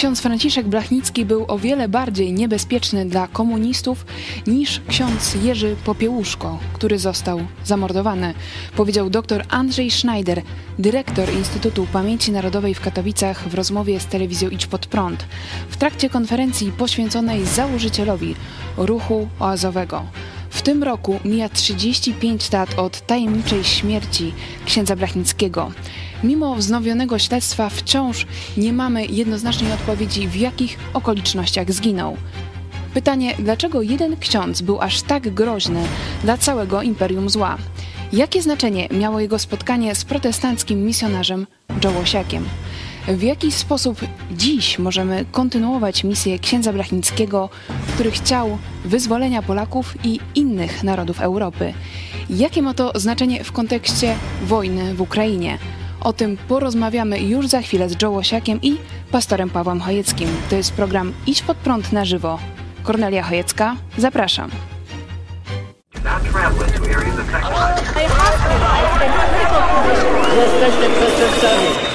ksiądz Franciszek Blachnicki był o wiele bardziej niebezpieczny dla komunistów niż ksiądz Jerzy Popiełuszko, który został zamordowany, powiedział dr Andrzej Schneider, dyrektor Instytutu Pamięci Narodowej w Katowicach w rozmowie z telewizją Idź Pod Prąd w trakcie konferencji poświęconej założycielowi ruchu oazowego. W tym roku mija 35 lat od tajemniczej śmierci księdza Blachnickiego. Mimo wznowionego śledztwa wciąż nie mamy jednoznacznej odpowiedzi, w jakich okolicznościach zginął. Pytanie, dlaczego jeden ksiądz był aż tak groźny dla całego imperium zła? Jakie znaczenie miało jego spotkanie z protestanckim misjonarzem Joe Łosiakiem? W jaki sposób dziś możemy kontynuować misję księdza Blachnickiego, który chciał wyzwolenia Polaków i innych narodów Europy? Jakie ma to znaczenie w kontekście wojny w Ukrainie? O tym porozmawiamy już za chwilę z Joe Łosiakiem i pastorem Pawłem Chojeckim. To jest program Idź pod prąd na żywo. Kornelia Chojecka, zapraszam. Jesteście przestępcami.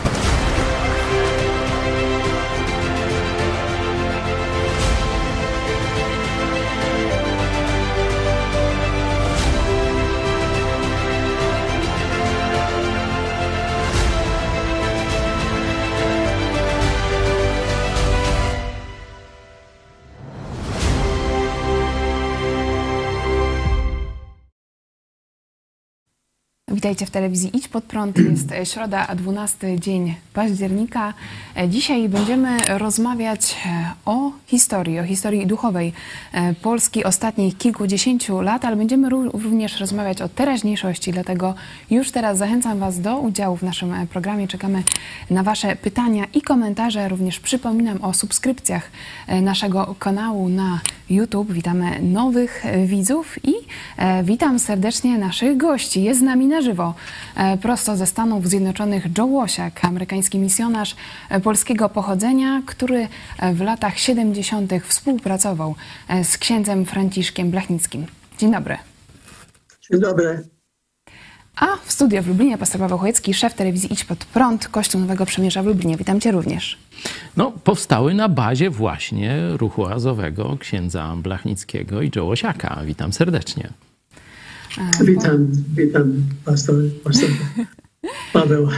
Witajcie w telewizji Idź Pod Prąd. Jest środa, 12 dzień października. Dzisiaj będziemy rozmawiać e, o historii, o historii duchowej e, Polski ostatnich kilkudziesięciu lat, ale będziemy również rozmawiać o teraźniejszości, dlatego już teraz zachęcam Was do udziału w naszym e, programie. Czekamy na Wasze pytania i komentarze. Również przypominam o subskrypcjach naszego kanału na YouTube. Witamy nowych widzów i witam serdecznie naszych gości. Jest z nami na żywo, e, prosto ze Stanów Zjednoczonych Joe Łosiak, amerykański misjonarz e, polskiego pochodzenia, który e, w latach 70. współpracował z księdzem Franciszkiem Blachnickim. Dzień dobry. Dzień dobry. A w studio w Lublinie pastor Paweł Chojecki, szef telewizji Idź Pod Prąd, Kościół Nowego Przymierza w Lublinie. Witam Cię również. No, powstały na bazie właśnie ruchu azowego księdza Blachnickiego i Joe Łosiaka. Witam serdecznie. Witam, witam, pastor, pastor Paweł.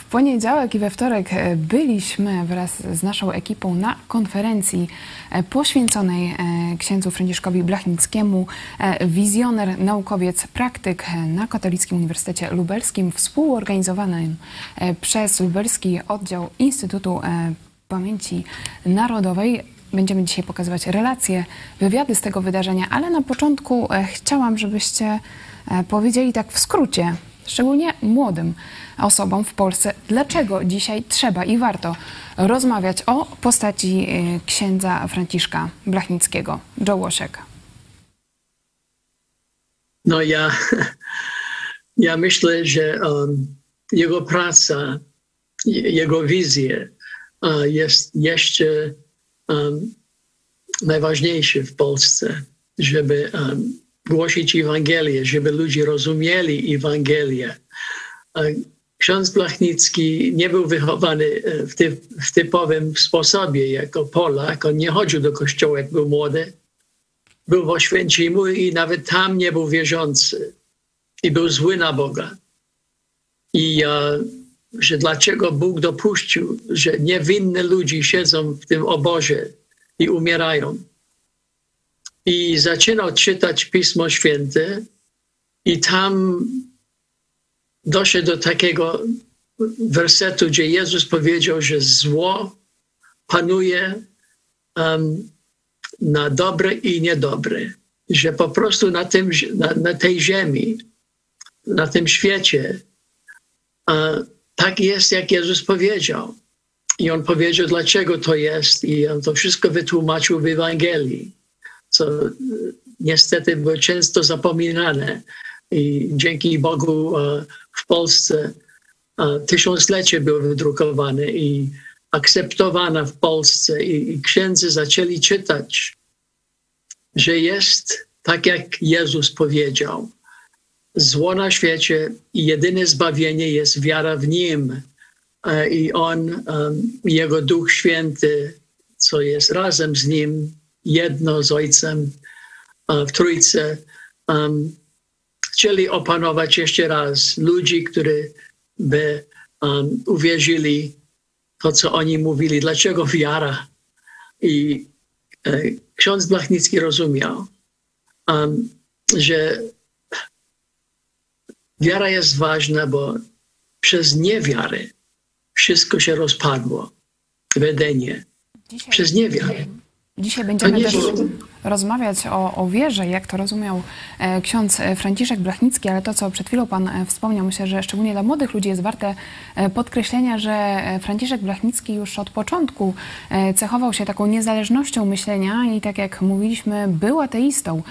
W poniedziałek i we wtorek e, byliśmy wraz z naszą ekipą na konferencji e, poświęconej e, księdzu Franciszkowi Blachnickiemu, wizjoner, naukowiec, praktyk na Katolickim Uniwersytecie Lubelskim, współorganizowanym przez Lubelski Oddział Instytutu Pamięci Narodowej. Będziemy dzisiaj pokazywać relacje, wywiady z tego wydarzenia, ale na początku e, chciałam, żebyście e, powiedzieli tak w skrócie, szczególnie młodym osobom w Polsce, dlaczego dzisiaj trzeba i warto rozmawiać o postaci e, księdza Franciszka Blachnickiego. Joe Łosiek. No ja, ja myślę, że um, jego praca, jego wizje uh, jest jeszcze najważniejsze w Polsce, żeby głosić Ewangelię, żeby ludzie rozumieli Ewangelię. Ksiądz Blachnicki nie był wychowany e, w, ty, w typowym sposobie jako Polak. On nie chodził do kościoła, jak był młody. Był w Oświęcimiu i nawet tam nie był wierzący. I był zły na Boga. I uh, że dlaczego Bóg dopuścił, że niewinne ludzie siedzą w tym obozie i umierają. I zaczynał czytać Pismo Święte i tam doszedł do takiego wersetu, gdzie Jezus powiedział, że zło panuje um, na dobre i niedobre. Że po prostu na, tym, na, na tej ziemi, na tym świecie, uh, tak jest, jak Jezus powiedział. I on powiedział, dlaczego to jest, i on to wszystko wytłumaczył w Ewangelii, co e, niestety było często zapominane. I dzięki Bogu e, w Polsce e, tysiąclecie było wydrukowane i akceptowane w Polsce, i, i księdzy zaczęli czytać, że jest tak, jak Jezus powiedział zło na świecie i jedyne zbawienie jest wiara w Nim. i on, jego Duch Święty, co jest razem z nim, jedno z Ojcem w Trójce, chcieli opanować jeszcze raz ludzi, którzy by uwierzyli to, co oni mówili. Dlaczego wiara? I e, ksiądz Blachnicki rozumiał, że wiara jest ważna, bo przez niewiary wszystko się rozpadło. Wedenie. Dzisiaj, przez niewiarę. Dzisiaj będziemy nie też rozmawiać o, o wierze, jak to rozumiał e, ksiądz Franciszek Blachnicki, ale to, co przed chwilą pan e, wspomniał, myślę, że szczególnie dla młodych ludzi jest warte e, podkreślenia, że Franciszek Blachnicki już od początku cechował się taką niezależnością myślenia i tak jak mówiliśmy, był ateistą.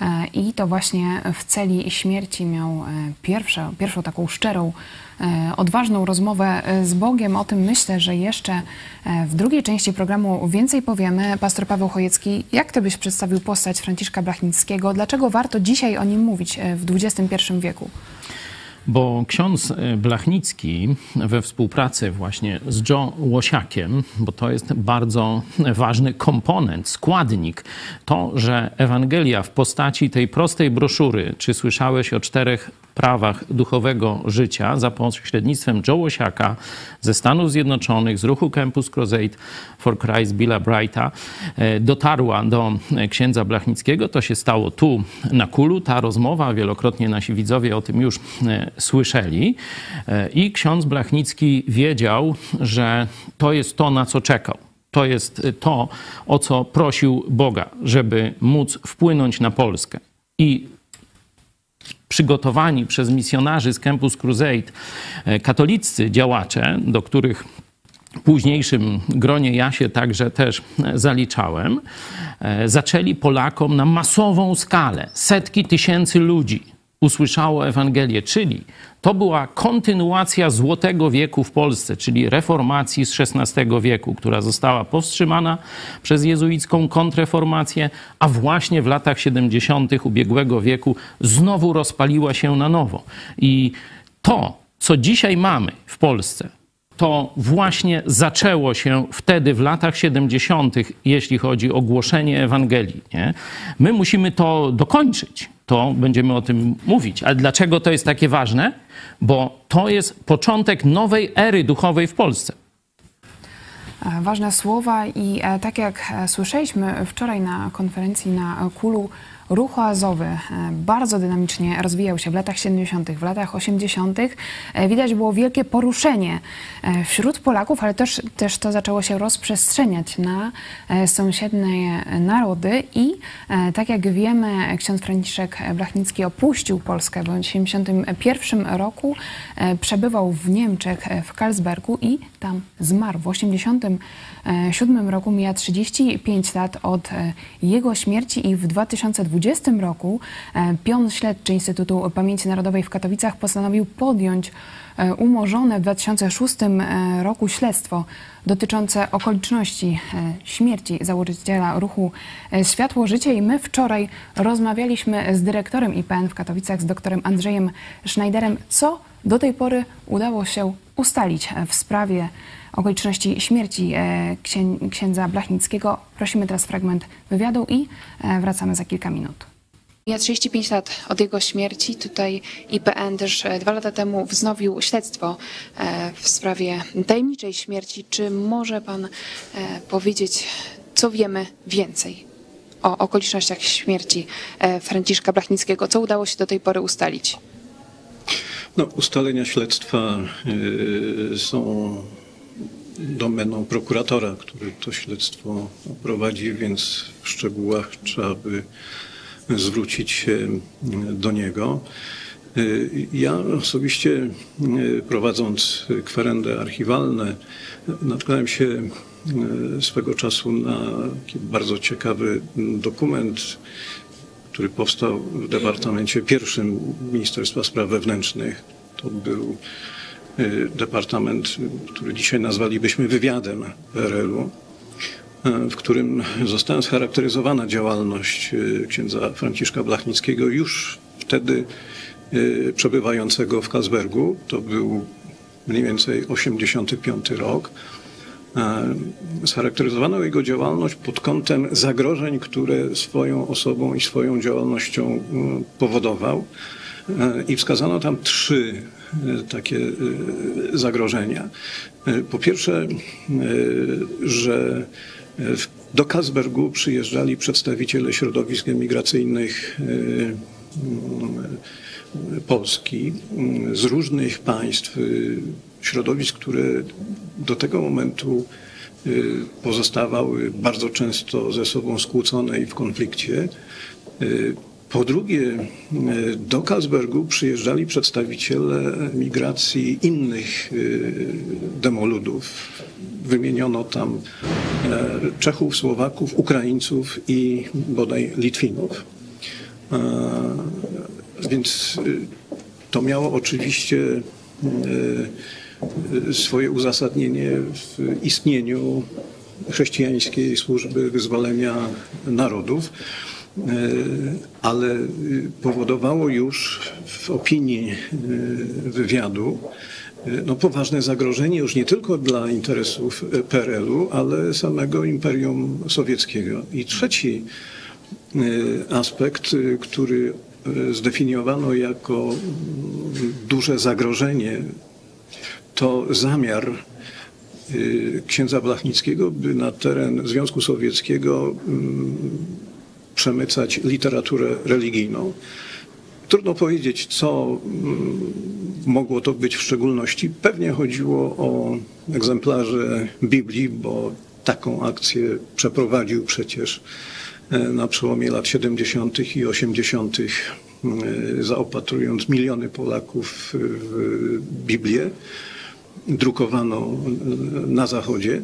E, I to właśnie w celi śmierci miał e, pierwszą, pierwszą taką szczerą, e, odważną rozmowę z Bogiem. O tym myślę, że jeszcze w drugiej części programu więcej powiemy. Pastor Paweł Chojecki, jak ty byś przedstawił postać Franciszka Blachnickiego? Dlaczego warto dzisiaj o nim mówić w XXI wieku? Bo ksiądz e, Blachnicki we współpracy właśnie z Joe Łosiakiem, bo to jest bardzo ważny komponent, składnik, to, że Ewangelia w postaci tej prostej broszury, czy słyszałeś o czterech prawach duchowego życia za pośrednictwem Joe Łosiaka ze Stanów Zjednoczonych, z ruchu Campus Crusade for Christ Billa Brighta, e, dotarła do księdza Blachnickiego. To się stało tu na Kulu, ta rozmowa. Wielokrotnie nasi widzowie o tym już e, słyszeli. E, I ksiądz Blachnicki wiedział, że to jest to, na co czekał. To jest to, o co prosił Boga, żeby móc wpłynąć na Polskę. I przygotowani przez misjonarzy z Campus Crusade e, katoliccy działacze, do których późniejszym gronie ja się także też zaliczałem, e, zaczęli Polakom na masową skalę, setki tysięcy ludzi usłyszało Ewangelię, czyli to była kontynuacja Złotego Wieku w Polsce, czyli reformacji z XVI wieku, która została powstrzymana przez jezuicką kontreformację, a właśnie w latach 70. ubiegłego wieku znowu rozpaliła się na nowo. I to, co dzisiaj mamy w Polsce, to właśnie zaczęło się wtedy w latach 70., jeśli chodzi o głoszenie Ewangelii. Nie? My musimy to dokończyć to będziemy o tym mówić. Ale dlaczego to jest takie ważne? Bo to jest początek nowej ery duchowej w Polsce. E, ważne słowa i e, tak jak e, słyszeliśmy wczoraj na konferencji na Kulu, Ruch oazowy e, bardzo dynamicznie rozwijał się w latach 70., w latach 80. E, widać było wielkie poruszenie e, wśród Polaków, ale też, też to zaczęło się rozprzestrzeniać na sąsiednie narody i tak jak wiemy, ksiądz Franciszek Blachnicki opuścił Polskę w 1981 roku, przebywał w Niemczech, w Karlsbergu i tam zmarł. W 1987 roku mija 35 lat od jego śmierci i w 2020 2020 roku e, pion śledczy Instytutu Pamięci Narodowej w Katowicach postanowił podjąć e, umorzone w 2006 e, roku śledztwo dotyczące okoliczności śmierci założyciela ruchu Światło Życie. I my wczoraj rozmawialiśmy z dyrektorem IPN w Katowicach, z doktorem Andrzejem Schneiderem, co do tej pory udało się ustalić w sprawie okoliczności śmierci e, księdza Blachnickiego. Prosimy teraz fragment wywiadu i e, wracamy za kilka minut. Ja 35 lat od jego śmierci. Tutaj IPN też e, dwa lata temu wznowił śledztwo w sprawie tajemniczej śmierci. Czy może pan powiedzieć, co wiemy więcej o okolicznościach śmierci Franciszka Blachnickiego? Co udało się do tej pory ustalić? No, ustalenia śledztwa są domeną prokuratora, który to śledztwo prowadzi, więc w szczegółach trzeba by zwrócić się do niego. Ja osobiście prowadząc kwerendy archiwalne natknąłem się swego czasu na bardzo ciekawy dokument, który powstał w Departamencie Pierwszym Ministerstwa Spraw Wewnętrznych. To był Y, departament, który dzisiaj nazwalibyśmy wywiadem PRL-u, y, w którym została scharakteryzowana działalność y, księdza Franciszka Blachnickiego już wtedy przebywającego w Kazbergu. To był mniej więcej 85 rok. Scharakteryzowano jego działalność pod kątem zagrożeń, które swoją osobą i swoją działalnością powodował. I wskazano tam trzy takie zagrożenia. Po pierwsze, że do Kasbergu przyjeżdżali przedstawiciele środowisk emigracyjnych Polski z różnych państw, środowisk, które do tego momentu pozostawały bardzo często ze sobą skłócone i w konflikcie. Po drugie, do Kasbergu przyjeżdżali przedstawiciele migracji innych demoludów. Wymieniono tam Czechów, Słowaków, Ukraińców i bodaj Litwinów. Więc to miało oczywiście swoje uzasadnienie w istnieniu chrześcijańskiej służby wyzwolenia narodów, ale powodowało już w opinii wywiadu no, poważne zagrożenie już nie tylko dla interesów PRL-u, ale samego Imperium Sowieckiego. I trzeci aspekt, który zdefiniowano jako duże zagrożenie, to zamiar księdza Blachnickiego, by na teren Związku Sowieckiego przemycać literaturę religijną. Trudno powiedzieć, co mogło to być w szczególności. Pewnie chodziło o egzemplarze Biblii, bo taką akcję przeprowadził przecież na przełomie lat 70. i 80., zaopatrując miliony Polaków w Biblię drukowano na Zachodzie,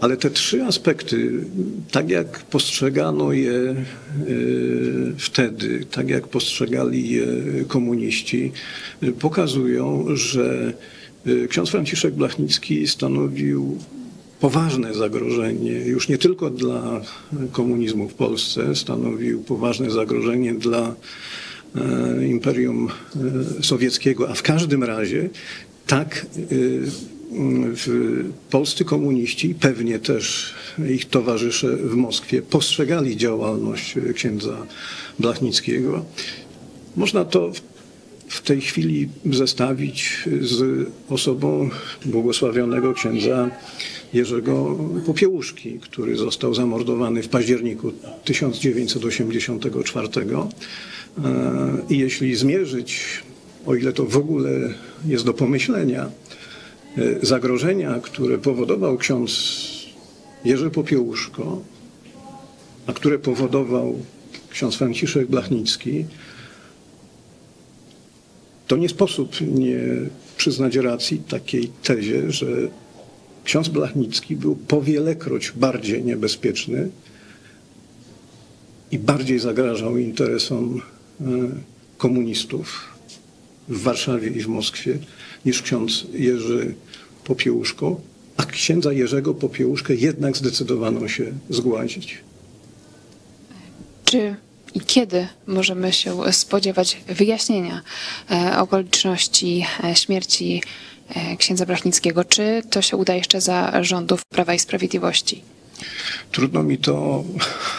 ale te trzy aspekty, tak jak postrzegano je wtedy, tak jak postrzegali je komuniści, pokazują, że ksiądz Franciszek Blachnicki stanowił poważne zagrożenie już nie tylko dla komunizmu w Polsce, stanowił poważne zagrożenie dla Imperium Sowieckiego, a w każdym razie tak w polscy komuniści, pewnie też ich towarzysze w Moskwie, postrzegali działalność księdza Blachnickiego. Można to w tej chwili zestawić z osobą błogosławionego księdza Jerzego Popiełuszki, który został zamordowany w październiku 1984. I jeśli zmierzyć, o ile to w ogóle jest do pomyślenia, zagrożenia, które powodował ksiądz Jerzy Popiełuszko, a które powodował ksiądz Franciszek Blachnicki, to nie sposób nie przyznać racji takiej tezie, że ksiądz Blachnicki był powielekroć bardziej niebezpieczny i bardziej zagrażał interesom komunistów w Warszawie i w Moskwie niż ksiądz Jerzy Popiełuszko, a księdza Jerzego Popiełuszkę jednak zdecydowano się zgładzić. Czy i kiedy możemy się spodziewać wyjaśnienia okoliczności śmierci księdza Brachnickiego? Czy to się uda jeszcze za rządów Prawa i Sprawiedliwości? Trudno mi to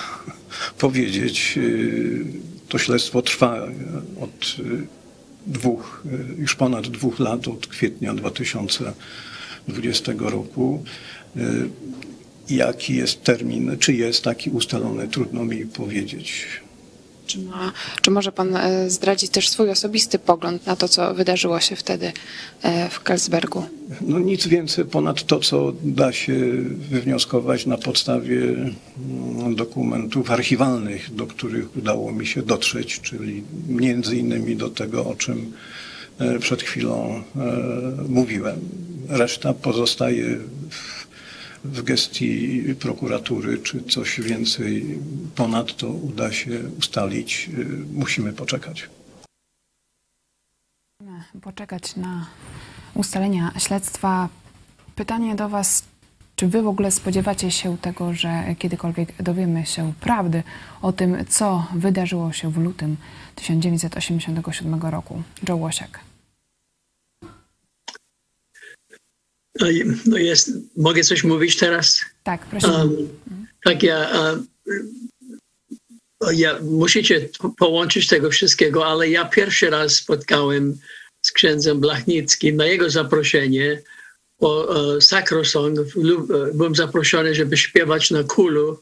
powiedzieć. To śledztwo trwa od dwóch, już ponad dwóch lat, od kwietnia 2020 roku. Jaki jest termin, czy jest taki ustalony, trudno mi powiedzieć. Czy, ma, czy może pan zdradzić też swój osobisty pogląd na to, co wydarzyło się wtedy w Karlsbergu? No nic więcej ponad to, co da się wywnioskować na podstawie dokumentów archiwalnych, do których udało mi się dotrzeć, czyli między innymi do tego, o czym przed chwilą mówiłem. Reszta pozostaje w w gestii prokuratury, czy coś więcej ponadto uda się ustalić, musimy poczekać. Poczekać na ustalenia śledztwa. Pytanie do Was, czy Wy w ogóle spodziewacie się tego, że kiedykolwiek dowiemy się prawdy o tym, co wydarzyło się w lutym 1987 roku? Joe Łosiak. No jest, mogę coś mówić teraz? Tak, proszę. Um, tak, ja, um, ja musicie połączyć tego wszystkiego, ale ja pierwszy raz spotkałem z księdzem Blachnickim na jego zaproszenie o, o Sakrosong. Byłem zaproszony, żeby śpiewać na kulu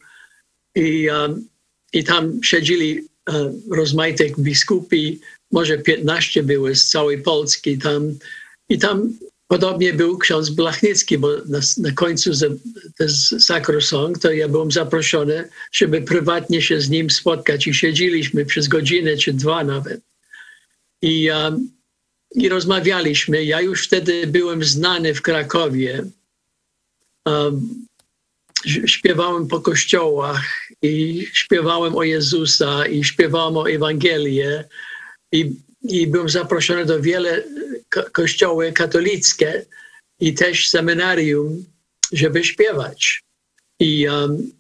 i, um, i tam siedzieli um, rozmaitych biskupi, może 15 były z całej Polski tam i tam Podobnie był ksiądz Blachnicki, bo na, na końcu Sakrosong to ja byłem zaproszony, żeby prywatnie się z nim spotkać i siedzieliśmy przez godzinę czy dwa nawet. I, um, i rozmawialiśmy. Ja już wtedy byłem znany w Krakowie. Um, śpiewałem po kościołach i śpiewałem o Jezusa i śpiewałem o Ewangelię i, i byłem zaproszony do wiele kościoły katolickie i też seminarium, żeby śpiewać. I, um,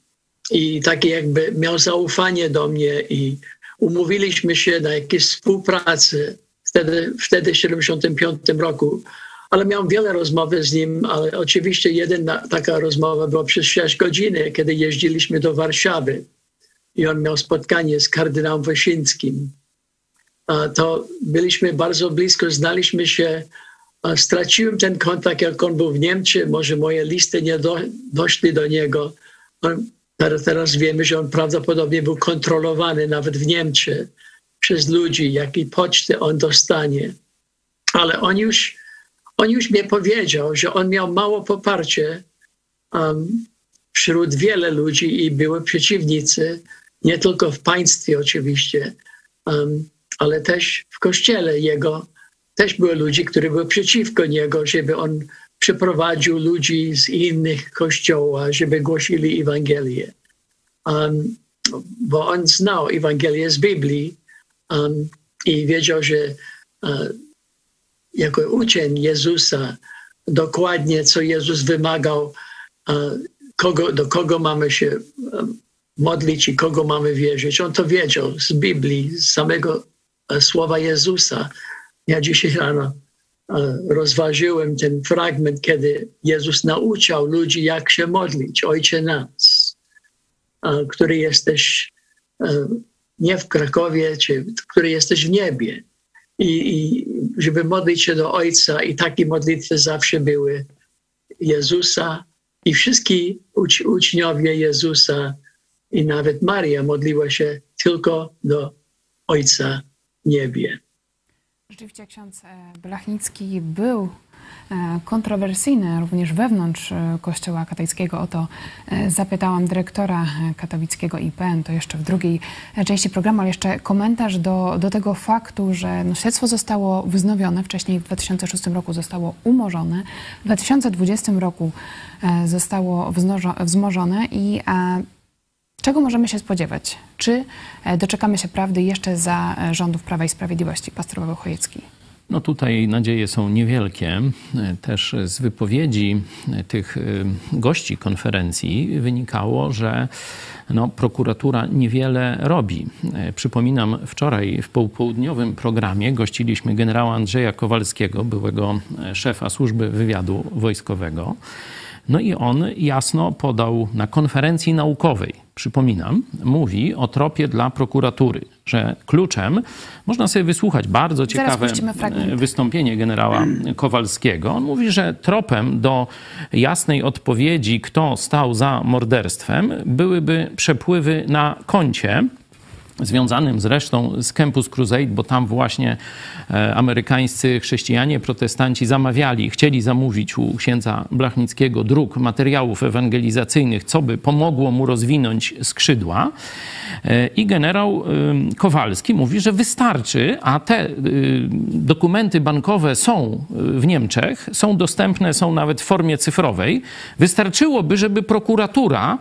i takie jakby miał zaufanie do mnie i umówiliśmy się na jakieś współpracę wtedy, wtedy w 75 roku. Ale miałem wiele rozmowy z nim, ale oczywiście jedna taka rozmowa była przez 6 godzin, kiedy jeździliśmy do Warszawy i on miał spotkanie z kardynałem Wyszyńskim to byliśmy bardzo blisko, znaliśmy się. Straciłem ten kontakt, jak on był w Niemczech, może moje listy nie do, doszły do niego. On, teraz wiemy, że on prawdopodobnie był kontrolowany nawet w Niemczech przez ludzi, jakiej poczty on dostanie. Ale on już, on już mi powiedział, że on miał mało poparcie um, wśród wiele ludzi i były przeciwnicy, nie tylko w państwie oczywiście, um, ale też w kościele jego też były ludzie, którzy byli przeciwko niego, żeby on przyprowadził ludzi z innych kościołów, żeby głosili Ewangelię. Um, bo on znał Ewangelię z Biblii um, i wiedział, że uh, jako uczeń Jezusa dokładnie, co Jezus wymagał, uh, kogo, do kogo mamy się modlić i kogo mamy wierzyć. On to wiedział z Biblii, z samego słowa Jezusa. Ja dzisiaj rano e, rozważyłem ten fragment, kiedy Jezus nauczał ludzi, jak się modlić. Ojcze nas, e, który jesteś e, nie w Krakowie, czy który jesteś w niebie. I, I, żeby modlić się do Ojca, i takie modlitwy zawsze były Jezusa i wszyscy ucz, uczniowie Jezusa i nawet Maria modliła się tylko do Ojca niebie. Rzeczywiście ksiądz e, Blachnicki był e, kontrowersyjny również wewnątrz e, Kościoła katolickiego. O to zapytałam dyrektora katolickiego IPN, to jeszcze w drugiej części programu, ale jeszcze komentarz do, do tego faktu, że no, śledztwo zostało wznowione, wcześniej w 2006 roku zostało umorzone, w 2020 roku zostało wzmożone i Czego możemy się spodziewać? Czy e, doczekamy się prawdy jeszcze za e, rządów Prawa i Sprawiedliwości, pastor Paweł Chojecki? No tutaj nadzieje są niewielkie. E, też z wypowiedzi tych gości konferencji wynikało, że no, prokuratura niewiele robi. Przypominam, wczoraj w południowym programie gościliśmy generała Andrzeja Kowalskiego, byłego szefa służby wywiadu wojskowego. No i on jasno podał na konferencji naukowej, przypominam, mówi o tropie dla prokuratury, że kluczem można sobie wysłuchać bardzo ciekawe wystąpienie generała Kowalskiego. On mówi, że tropem do jasnej odpowiedzi, kto stał za morderstwem, byłyby przepływy na koncie związanym zresztą z Campus Crusade, bo tam właśnie e, amerykańscy chrześcijanie, protestanci zamawiali, chcieli zamówić u księdza Blachnickiego druk materiałów ewangelizacyjnych, co by pomogło mu rozwinąć skrzydła. E, I generał e, Kowalski mówi, że wystarczy, a te dokumenty bankowe są w Niemczech, są dostępne, są nawet w formie cyfrowej. Wystarczyłoby, żeby prokuratura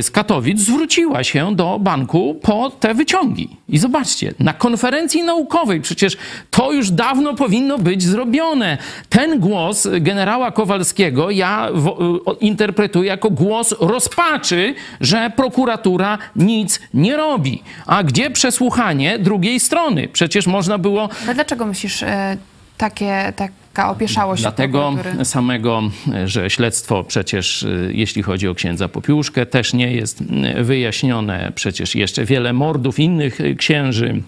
z Katowic zwróciła się do banku po te wyciągi wyciągi. I zobaczcie, na konferencji naukowej przecież to już dawno powinno być zrobione. Ten głos generała Kowalskiego ja interpretuję jako głos rozpaczy, że prokuratura nic nie robi. A gdzie przesłuchanie drugiej strony? Przecież można było. Ale dlaczego myślisz, e, takie, tak, taka opieszałość Dlatego samego, że śledztwo przecież, jeśli chodzi o księdza Popiłuszkę, też nie jest wyjaśnione. Przecież jeszcze wiele mordów innych księży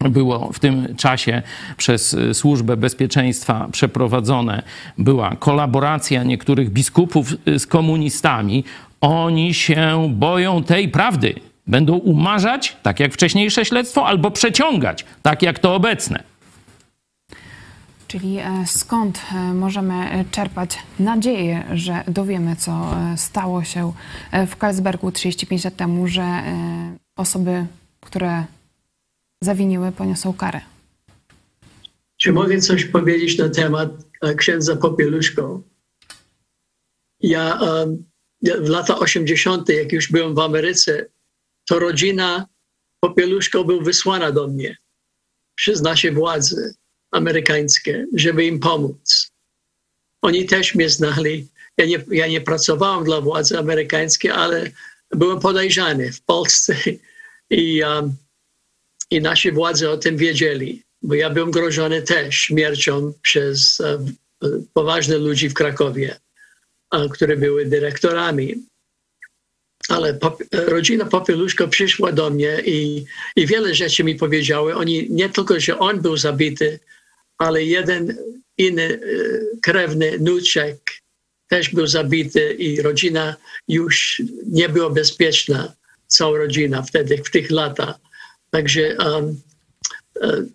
było w tym czasie przez Służbę Bezpieczeństwa przeprowadzone. Była kolaboracja niektórych biskupów z komunistami. Oni się boją tej prawdy. Będą umarzać, tak jak wcześniejsze śledztwo, albo przeciągać, tak jak to obecne. Czyli e, skąd e, możemy czerpać nadzieję, że dowiemy, co e, stało się w Karlsbergu 35 lat temu, że osoby, które zawiniły, poniosą karę? Czy mogę coś powiedzieć na temat księdza Popieluszko? Ja w latach 80., jak już byłem w Ameryce, to rodzina Popieluszko był wysłana do mnie przez nasze władze amerykańskie, żeby im pomóc. Oni też mnie znali. Ja nie, ja nie pracowałem dla władzy amerykańskiej, ale byłem podejrzany w Polsce i, um, i nasi władze o tym wiedzieli, bo ja byłem grożony też śmiercią przez um, poważnych ludzi w Krakowie, um, które były dyrektorami. Ale pop, rodzina Popieluszko przyszła do mnie i, i wiele rzeczy mi powiedziały. Oni nie tylko, że on był zabity, ale jeden inny e, krewny Nuczek też był zabity i rodzina już nie była bezpieczna, cała rodzina wtedy, w tych latach. Także um,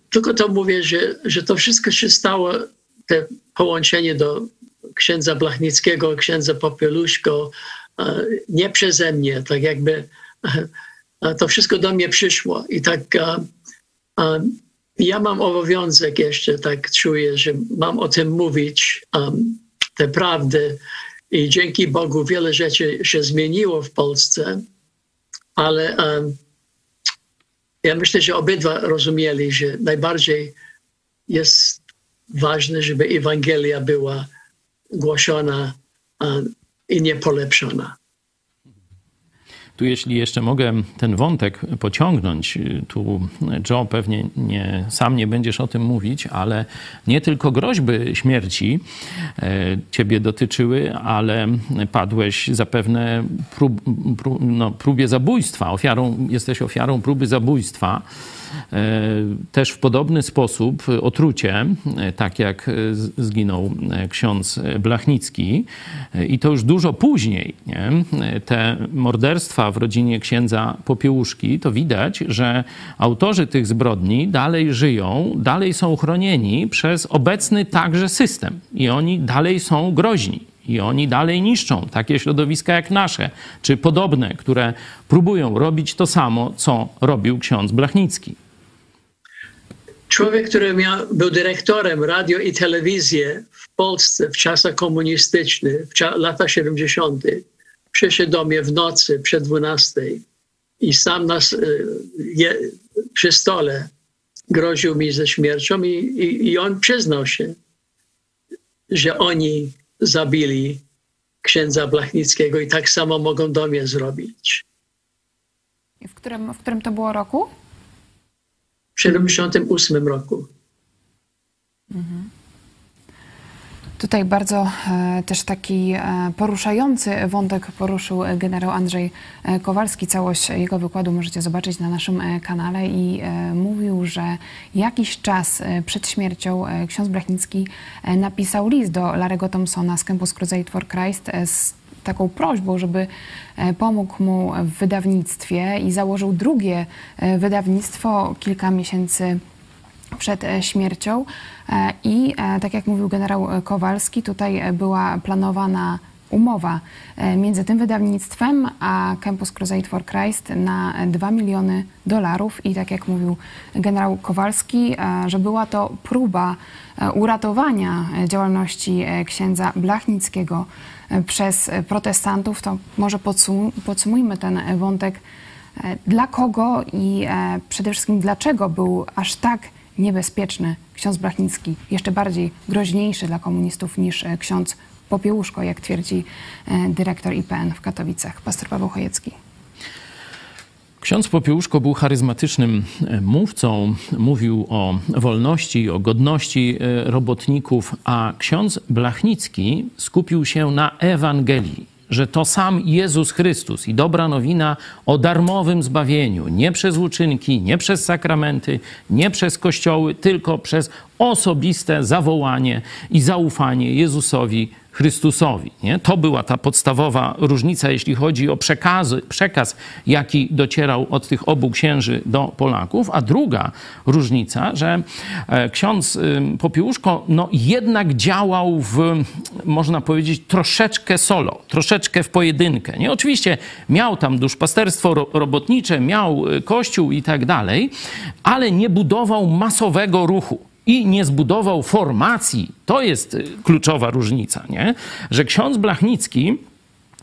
tylko to mówię, że, że to wszystko się stało, te połączenie do księdza Blachnickiego, księdza Popieluszko, nie przeze mnie, tak jakby to wszystko do mnie przyszło i tak ja mam obowiązek jeszcze, tak czuję, że mam o tym mówić, um, te prawdy. I dzięki Bogu wiele rzeczy się zmieniło w Polsce, ale um, ja myślę, że obydwa rozumieli, że najbardziej jest ważne, żeby Ewangelia była głoszona um, i nie polepszona. Tu jeśli jeszcze mogę ten wątek pociągnąć, tu Joe pewnie nie, sam nie będziesz o tym mówić, ale nie tylko groźby śmierci e, ciebie dotyczyły, ale padłeś zapewne prób, prób, no, próbie zabójstwa, ofiarą, jesteś ofiarą próby zabójstwa. E, też w podobny sposób otrucie, e, tak jak zginął ksiądz Blachnicki. I to już dużo później. Nie? Te morderstwa w rodzinie księdza Popiełuszki, to widać, że autorzy tych zbrodni dalej żyją, dalej są chronieni przez obecny także system. I oni dalej są groźni. I oni dalej niszczą takie środowiska jak nasze, czy podobne, które próbują robić to samo, co robił ksiądz Blachnicki. Człowiek, który miał, był dyrektorem radio i telewizji w Polsce w czasach komunistycznych, w latach 70., przyszedł do mnie w nocy przed 12 i sam nas je, przy stole groził mi ze śmiercią i, i, i on przyznał się, że oni zabili księdza Blachnickiego i tak samo mogą do mnie zrobić. I w którym, w którym to było roku? W 78 roku. Mhm. Tutaj bardzo e, też taki e, poruszający wątek poruszył generał Andrzej e, Kowalski. Całość jego wykładu możecie zobaczyć na naszym kanale i mówił, że jakiś czas przed śmiercią ksiądz Brachnicki napisał list do Larego Thompsona z Campus Crusade for Christ z taką prośbą, żeby pomógł mu w wydawnictwie i założył drugie wydawnictwo kilka miesięcy przed e, śmiercią. E, I e, tak jak mówił generał Kowalski, tutaj była planowana umowa między tym wydawnictwem a Campus Crusade for Christ na 2 miliony dolarów i tak jak mówił generał Kowalski, że była to próba uratowania działalności księdza Blachnickiego przez protestantów, to może podsumujmy ten wątek. Dla kogo i przede wszystkim dlaczego był aż tak niebezpieczny ksiądz Brachnicki, jeszcze bardziej groźniejszy dla komunistów niż e, ksiądz Popiełuszko, jak twierdzi e, dyrektor IPN w Katowicach, pastor Paweł Chojecki. Ksiądz Popiełuszko był charyzmatycznym e, mówcą, mówił o wolności, o godności robotników, a ksiądz Blachnicki skupił się na Ewangelii, że to sam Jezus Chrystus i dobra nowina o darmowym zbawieniu, nie przez uczynki, nie przez sakramenty, nie przez kościoły, tylko przez osobiste zawołanie i zaufanie Jezusowi Chrystusowi. Nie? To była ta podstawowa różnica, jeśli chodzi o przekazy, przekaz, jaki docierał od tych obu księży do Polaków. A druga różnica, że e, ksiądz Popiełuszko no, jednak działał w, można powiedzieć, troszeczkę solo, troszeczkę w pojedynkę. Nie? Oczywiście miał tam duszpasterstwo robotnicze, miał e, kościół i tak dalej, ale nie budował masowego ruchu i nie zbudował formacji, to jest y, kluczowa różnica, nie? że ksiądz Blachnicki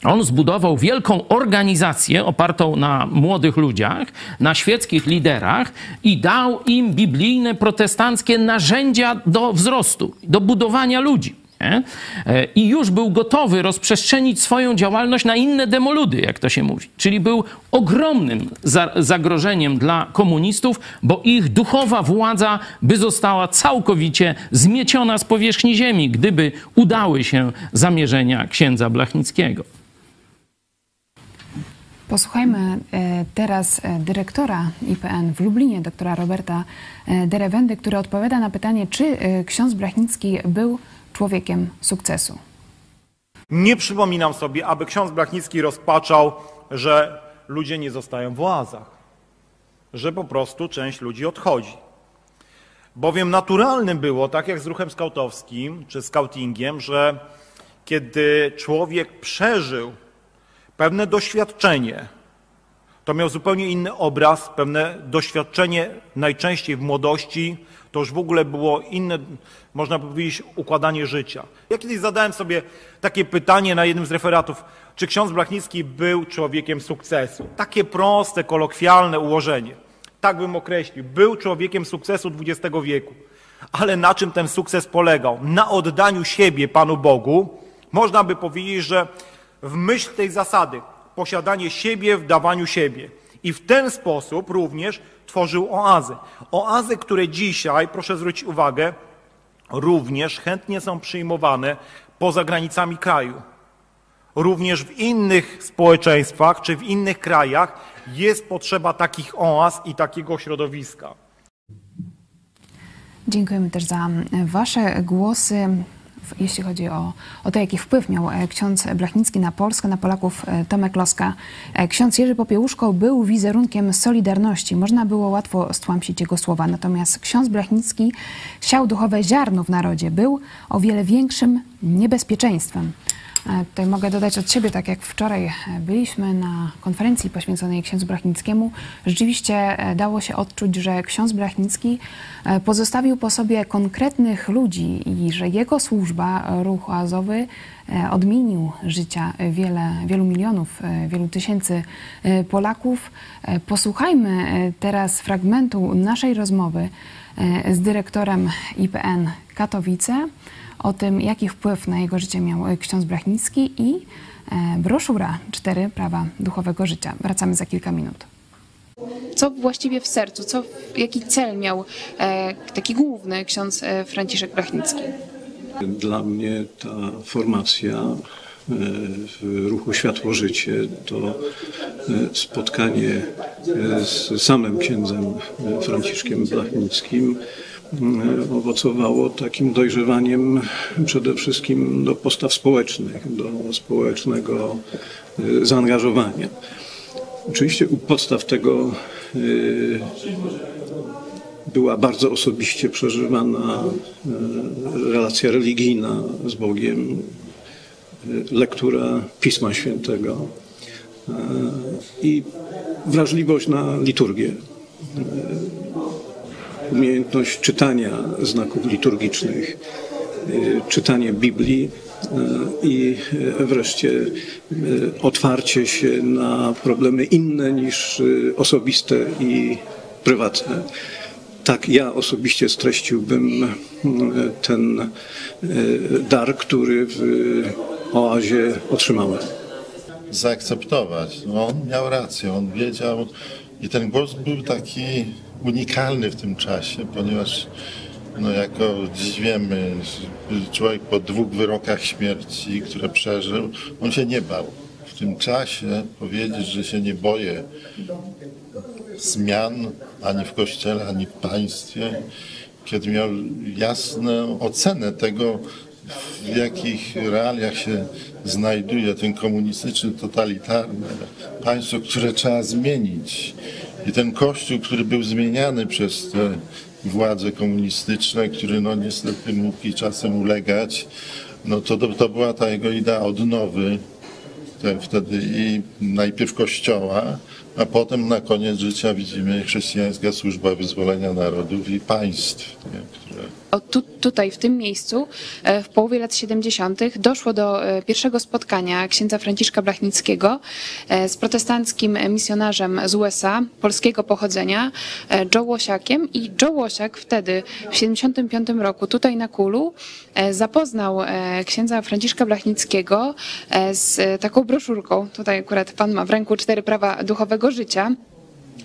on zbudował wielką organizację opartą na młodych ludziach, na świeckich liderach i dał im biblijne, protestanckie narzędzia do wzrostu, do budowania ludzi. Nie? E, I już był gotowy rozprzestrzenić swoją działalność na inne demoludy, jak to się mówi. Czyli był ogromnym zagrożeniem dla komunistów, bo ich duchowa władza by została całkowicie zmieciona z powierzchni ziemi, gdyby udały się zamierzenia księdza Blachnickiego. Posłuchajmy e, teraz e, dyrektora IPN w Lublinie, doktora Roberta Derewendy, który odpowiada na pytanie, czy ksiądz Blachnicki był człowiekiem sukcesu. Nie przypominam sobie, aby ksiądz Blachnicki rozpaczał, że ludzie nie zostają w oazach, że po prostu część ludzi odchodzi. Bowiem naturalnym było, tak jak z ruchem skautowskim czy skautingiem, że kiedy człowiek przeżył pewne doświadczenie, to miał zupełnie inny obraz, pewne doświadczenie najczęściej w młodości, to już w ogóle było inne, można powiedzieć, układanie życia. Ja kiedyś zadałem sobie takie pytanie na jednym z referatów, czy ksiądz Blachnicki był człowiekiem sukcesu? Takie proste, kolokwialne ułożenie. Tak bym określił. Był człowiekiem sukcesu XX wieku. Ale na czym ten sukces polegał? Na oddaniu siebie Panu Bogu. Można by powiedzieć, że w myśl tej zasady posiadanie siebie w dawaniu siebie. I w ten sposób również tworzył oazy. Oazy, które dzisiaj, proszę zwrócić uwagę, również chętnie są przyjmowane poza granicami kraju. Również w innych społeczeństwach czy w innych krajach jest potrzeba takich oaz i takiego środowiska. Dziękujemy też za Wasze głosy jeśli chodzi o, o to, jaki wpływ miał e, ksiądz Blachnicki na Polskę, na Polaków, e, Tomek Loska. E, ksiądz Jerzy Popiełuszko był wizerunkiem Solidarności. Można było łatwo stłamsić jego słowa. Natomiast ksiądz Blachnicki siał duchowe ziarno w narodzie. Był o wiele większym niebezpieczeństwem. E, tutaj mogę dodać od siebie, tak jak wczoraj e, byliśmy na konferencji poświęconej księdzu Brachnickiemu, rzeczywiście e, dało się odczuć, że ksiądz Brachnicki pozostawił po sobie konkretnych ludzi i że jego służba, ruch oazowy, odmienił życia wiele, wielu milionów, wielu tysięcy Polaków. Posłuchajmy teraz fragmentu naszej rozmowy z dyrektorem IPN Katowice o tym, jaki wpływ na jego życie miał e, ksiądz Brachnicki i e, broszura Cztery prawa duchowego życia. Wracamy za kilka minut. Co właściwie w sercu, co, jaki cel miał e, taki główny ksiądz Franciszek Brachnicki? Dla mnie ta formacja w ruchu Światło Życie to spotkanie z samym księdzem Franciszkiem Blachnickim E, owocowało takim dojrzewaniem przede wszystkim do postaw społecznych, do społecznego e, zaangażowania. Oczywiście u podstaw tego e, była bardzo osobiście przeżywana relacja religijna z Bogiem, lektura Pisma Świętego i wrażliwość na liturgię umiejętność czytania znaków liturgicznych, y, czytanie Biblii y, i y, wreszcie otwarcie się na problemy inne niż osobiste i prywatne. Tak ja osobiście streściłbym ten dar, który w oazie otrzymałem. Zaakceptować. No, on miał rację, on wiedział, I ten głos był taki unikalny w tym czasie, ponieważ no jako dziś wiemy, człowiek po dwóch wyrokach śmierci, które przeżył, on się nie bał. W tym czasie powiedzieć, że się nie boję zmian ani w kościele, ani w państwie, kiedy miał jasną ocenę tego, w jakich realiach się znajduje ten komunistyczny, totalitarny państwo, które trzeba zmienić. I ten kościół, który był zmieniany przez te władze komunistyczne, który no niestety mógł i czasem ulegać, no to, to, była ta jego idea odnowy te, wtedy i najpierw kościoła, a potem na koniec życia widzimy chrześcijańska służba wyzwolenia narodów i państw, nie, które tu, tutaj, w tym miejscu, e, w połowie lat 70. doszło do e, pierwszego spotkania księdza Franciszka Blachnickiego e, z protestanckim misjonarzem z USA, polskiego pochodzenia, Joe Łosiakiem. I Joe Łosiak wtedy, w 75 roku, tutaj na Kulu, zapoznał księdza Franciszka Blachnickiego z taką broszurką. Tutaj akurat pan ma w ręku cztery prawa duchowego życia.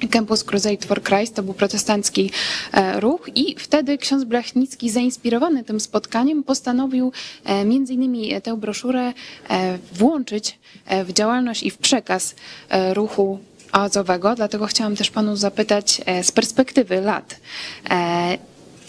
Campus Crusade for Christ to był protestancki e, ruch i wtedy ksiądz Blachnicki zainspirowany tym spotkaniem postanowił e, między innymi tę broszurę e, włączyć e, w działalność i w przekaz e, ruchu oazowego, dlatego chciałam też panu zapytać e, z perspektywy lat, e,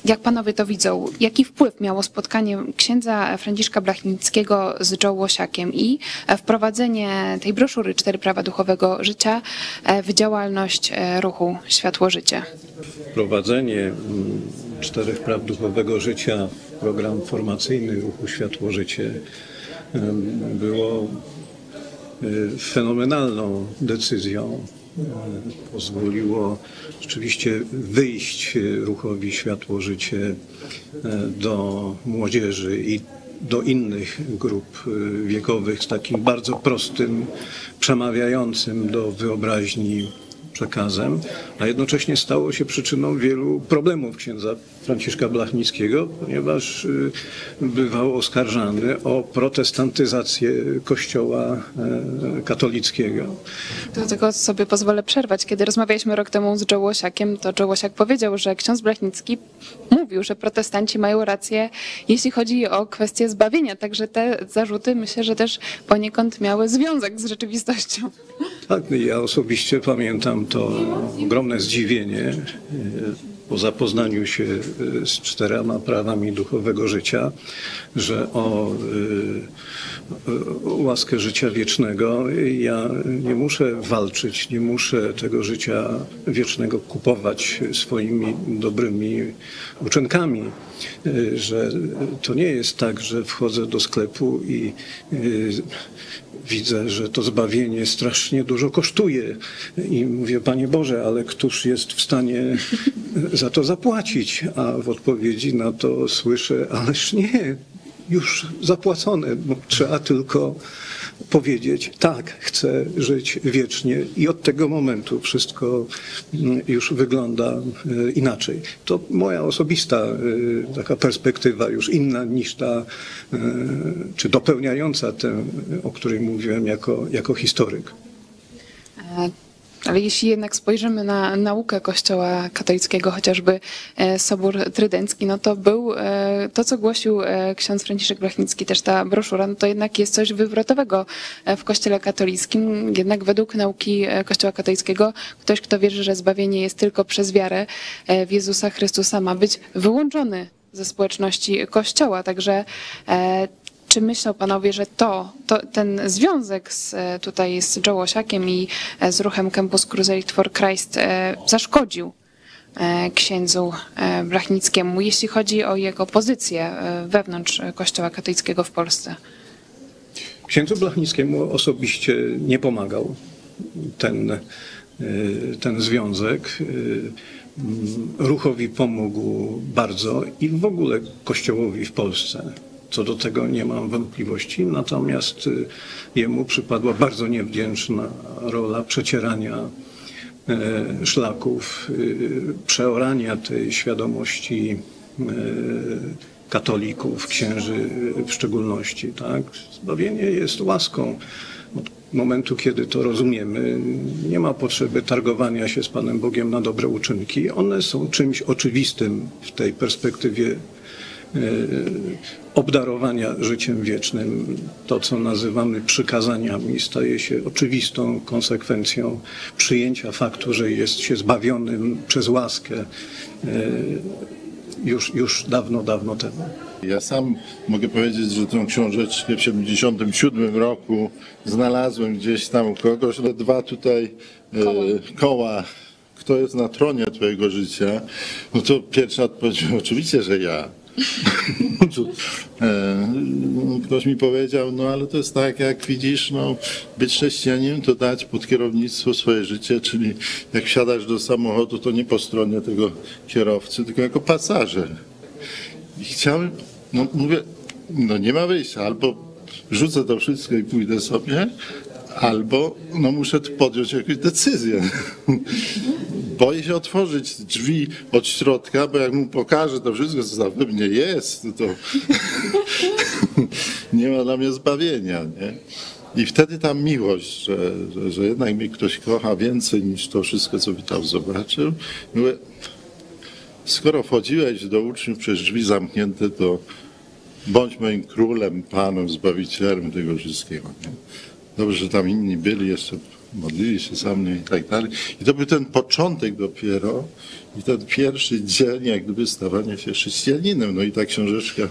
jak panowie to widzą? Jaki wpływ miało spotkanie księdza Franciszka Blachnickiego z Joe Łosiakiem i e, wprowadzenie tej broszury Cztery Prawa Duchowego Życia e, w działalność e, ruchu Światło Życie? Wprowadzenie mm, czterech praw duchowego życia w program formacyjny ruchu Światło Życie było fenomenalną decyzją. E, Pozwoliło rzeczywiście wyjść ruchowi Światło Życie e, do młodzieży i do innych grup y, wiekowych z takim bardzo prostym, przemawiającym do wyobraźni przekazem, a jednocześnie stało się przyczyną wielu problemów księdza Franciszka Blachnickiego, ponieważ y, bywał oskarżany o protestantyzację kościoła e, katolickiego. Do tego sobie pozwolę przerwać. Kiedy rozmawialiśmy rok temu z Joe Łosiakiem, to Joe Łosiak powiedział, że ksiądz Blachnicki mówił, że protestanci mają rację, jeśli chodzi o kwestię zbawienia. Także te zarzuty myślę, że też poniekąd miały związek z rzeczywistością. Tak, ja osobiście pamiętam to ogromne zdziwienie e, po zapoznaniu się e, z czterema prawami duchowego życia, że o e, o łaskę życia wiecznego ja nie muszę walczyć, nie muszę tego życia wiecznego kupować swoimi dobrymi uczynkami, że to nie jest tak, że wchodzę do sklepu i widzę, że to zbawienie strasznie dużo kosztuje. I mówię, Panie Boże, ale któż jest w stanie za to zapłacić? A w odpowiedzi na to słyszę, ależ nie, już zapłacone, bo trzeba tylko powiedzieć, tak, chcę żyć wiecznie i od tego momentu wszystko mm, już wygląda e, inaczej. To moja osobista e, taka perspektywa, już inna niż ta, e, czy dopełniająca tę, o której mówiłem jako, jako historyk. Ale jeśli jednak spojrzymy na naukę Kościoła katolickiego, chociażby e, Sobór Trydencki, no to był e, to, co głosił e, ksiądz Franciszek Blachnicki, też ta broszura, no to jednak jest coś wywrotowego w Kościele katolickim. Jednak według nauki Kościoła katolickiego ktoś, kto wierzy, że zbawienie jest tylko przez wiarę w Jezusa Chrystusa, ma być wyłączony ze społeczności Kościoła. Także czy myślą panowie, że to, to ten związek z, e, tutaj z Joe Łosiakiem i e, z ruchem Campus Crusade for Christ e, zaszkodził księdzu Blachnickiemu, jeśli chodzi o jego pozycję wewnątrz Kościoła katolickiego w Polsce? Księdzu Blachnickiemu osobiście nie pomagał ten, ten związek. Ruchowi pomógł bardzo i w ogóle Kościołowi w Polsce. Co do tego nie mam wątpliwości, natomiast y, jemu przypadła bardzo niewdzięczna rola przecierania e, szlaków, y, przeorania tej świadomości katolików, księży w szczególności. Tak? Zbawienie jest łaską. Od momentu, kiedy to rozumiemy, nie ma potrzeby targowania się z Panem Bogiem na dobre uczynki. One są czymś oczywistym w tej perspektywie e, obdarowania życiem wiecznym. To, co nazywamy przykazaniami, staje się oczywistą konsekwencją przyjęcia faktu, że jest się zbawionym przez łaskę e, już, już dawno, dawno temu. Ja sam mogę powiedzieć, że tę książeczkę w 77 roku znalazłem gdzieś tam u kogoś, ale dwa tutaj koła. E, koła kto jest na tronie twojego życia, no to pierwsza odpowiedź, oczywiście, że ja. E, ktoś mi powiedział, no ale to jest tak, jak widzisz, no, być chrześcijaninem to dać pod kierownictwo swoje życie, czyli jak wsiadasz do samochodu, to nie po stronie tego kierowcy, tylko jako pasażer. I chciałem, no mówię, no nie ma wyjścia, albo rzucę to wszystko i pójdę sobie, albo no muszę podjąć jakąś decyzję. Boję się otworzyć drzwi od środka, bo jak mu pokażę to wszystko, co we mnie jest, to nie ma dla mnie zbawienia. Nie? I wtedy ta miłość, że, że, że, jednak mnie ktoś kocha więcej niż to wszystko, co by tam zobaczył. Mówię, skoro wchodziłeś do uczniów przez drzwi zamknięte, to bądź moim królem, panem, zbawicielem tego wszystkiego. Nie? Dobrze, że tam inni byli, jeszcze modlili się za mnie i tak dalej. I to był ten początek dopiero i ten pierwszy dzień jak gdyby stawania się chrześcijaninem. No i ta książeczka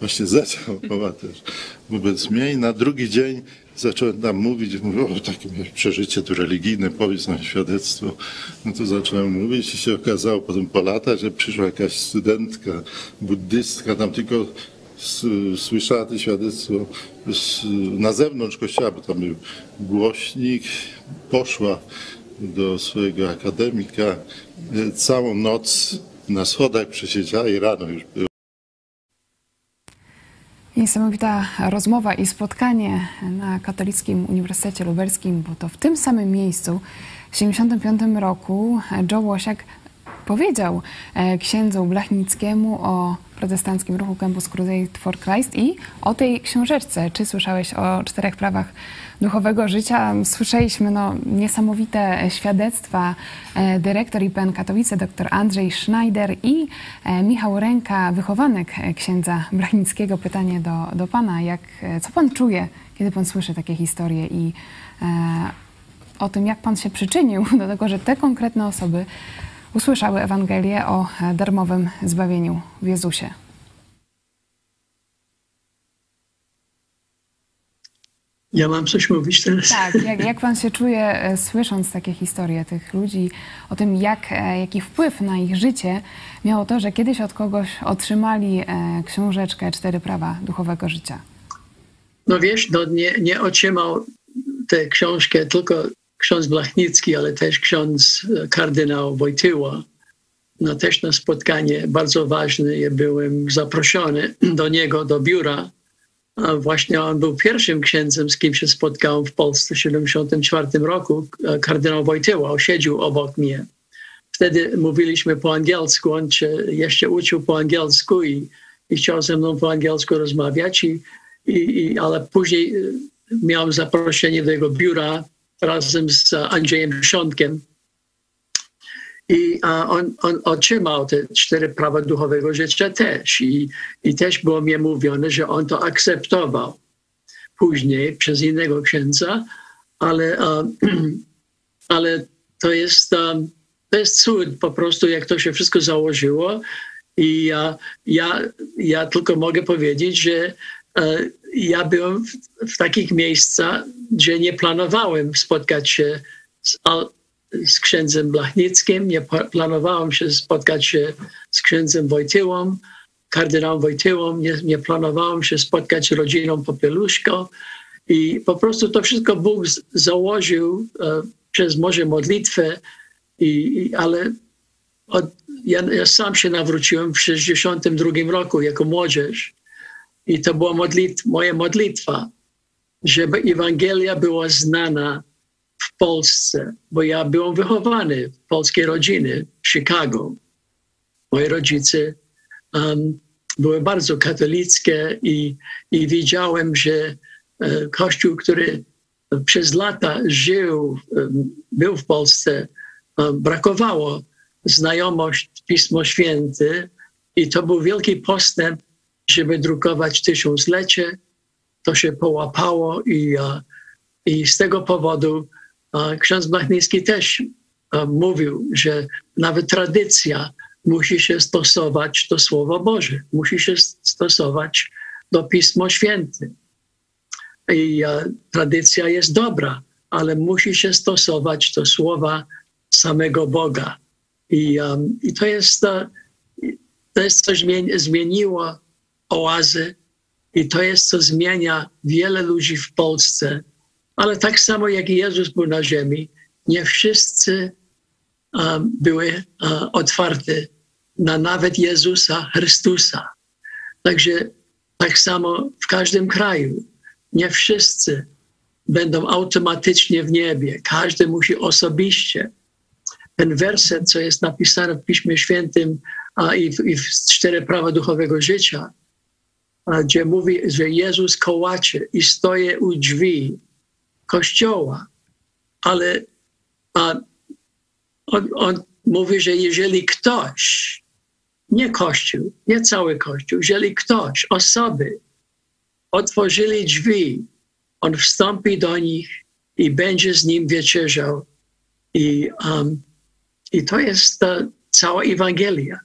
właśnie zaczęła też wobec mnie i na drugi dzień zacząłem tam mówić, mówię, o takie przeżycie tu religijne, powiedz nam świadectwo. No to zacząłem mówić i się okazało potem po latach, że przyszła jakaś studentka buddystka, tam tylko słyszała to świadectwo na zewnątrz kościoła, bo tam był głośnik, poszła do swojego akademika, całą noc na schodach przesiedziała i rano już było. Niesamowita rozmowa i spotkanie na Katolickim Uniwersytecie Lubelskim, bo to w tym samym miejscu w 1975 roku Joe Łosiak powiedział e, księdzu Blachnickiemu o protestanckim ruchu Campus Crusade for Christ i o tej książeczce. Czy słyszałeś o czterech prawach duchowego życia? Słyszeliśmy no, niesamowite świadectwa. E, dyrektor IPN Katowice, dr Andrzej Schneider i e, Michał Ręka, wychowanek księdza Blachnickiego. Pytanie do, do pana, jak, co pan czuje, kiedy pan słyszy takie historie i o tym, jak pan się przyczynił do tego, że te konkretne osoby usłyszały Ewangelię o darmowym zbawieniu w Jezusie. Ja mam coś mówić teraz. Tak, jak, jak pan się czuje, e, słysząc takie historie tych ludzi, o tym, jak, e, jaki wpływ na ich życie miało to, że kiedyś od kogoś otrzymali e, książeczkę Cztery Prawa Duchowego Życia? No wiesz, no nie, nie otrzymał tę książkę tylko ksiądz Blachnicki, ale też ksiądz e, kardynał Wojtyła. No też na spotkanie bardzo ważne. Ja byłem zaproszony do niego, do biura. A właśnie on był pierwszym księdzem, z kim się spotkałem w Polsce w 1974 roku. E, kardynał Wojtyła osiedził obok mnie. Wtedy mówiliśmy po angielsku, on się jeszcze uczył po angielsku i, i chciał ze mną po angielsku rozmawiać, i, i, ale później e, miałem zaproszenie do jego biura razem z Andrzejem Szątkiem. I on, on otrzymał te cztery prawa duchowego życia też. I, I też było mi mówione, że on to akceptował później przez innego księdza, ale, ale to jest, to jest cud po prostu, jak to się wszystko założyło. I ja, ja, ja tylko mogę powiedzieć, że e, ja byłem w, w, takich miejscach, gdzie nie planowałem spotkać się z, z księdzem Blachnickim, nie planowałem się spotkać się z księdzem Wojtyłą, kardynałem Wojtyłą, nie, nie planowałem się spotkać z rodziną Popieluszko i po prostu to wszystko Bóg z, założył e, przez może modlitwę, i, i ale od, ja, ja, sam się nawróciłem w 1962 roku jako młodzież i to była modlit moja modlitwa, żeby Ewangelia była znana w Polsce, bo ja byłem wychowany w polskiej rodziny w Chicago. Moi rodzice um, były bardzo katolickie i, i widziałem, że e, Kościół, który przez lata żył, był w Polsce, brakowało znajomość Pismo Święte i to był wielki postęp, żeby drukować tysiąclecie. To się połapało i, i z tego powodu ksiądz Blachnicki też mówił, że nawet tradycja musi się stosować do Słowa Boże, musi się stosować do Pismo Święte. I tradycja jest dobra, ale musi się stosować do Słowa samego Boga. I, i to jest, to jest, co zmieni, zmieniło oazę i to jest, co zmienia wiele ludzi w Polsce. Ale tak samo jak Jezus był na ziemi, nie wszyscy um, były uh, otwarte na nawet Jezusa Chrystusa. Także tak samo w każdym kraju. Nie wszyscy będą automatycznie w niebie. Każdy musi osobiście ten werset, co jest napisane w Piśmie Świętym a i, w, i w cztery prawa duchowego życia, gdzie mówi, że Jezus kołacze i stoi u drzwi kościoła, ale on, on mówi, że jeżeli ktoś, nie kościół, nie cały kościół, jeżeli ktoś, osoby otworzyli drzwi, on wstąpi do nich i będzie z nim wieczerzał. I um, i to jest ta cała Ewangelia,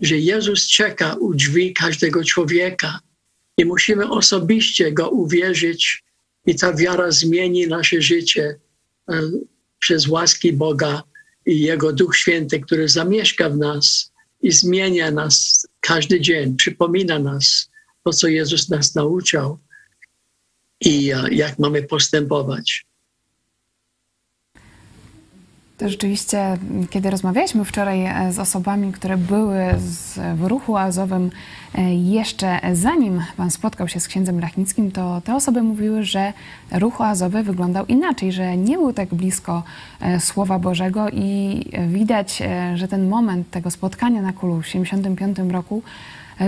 że Jezus czeka u drzwi każdego człowieka i musimy osobiście Go uwierzyć i ta wiara zmieni nasze życie e, przez łaski Boga i Jego Duch Święty, który zamieszka w nas i zmienia nas każdy dzień, przypomina nas to, co Jezus nas nauczał i e, jak mamy postępować. To rzeczywiście, kiedy rozmawialiśmy wczoraj e, z osobami, które były z, w ruchu azowym e, jeszcze zanim Pan spotkał się z księdzem Lachnickim, to te osoby mówiły, że ruch azowy wyglądał inaczej, że nie był tak blisko e, Słowa Bożego i widać, że ten moment tego spotkania na Kulu w 1975 roku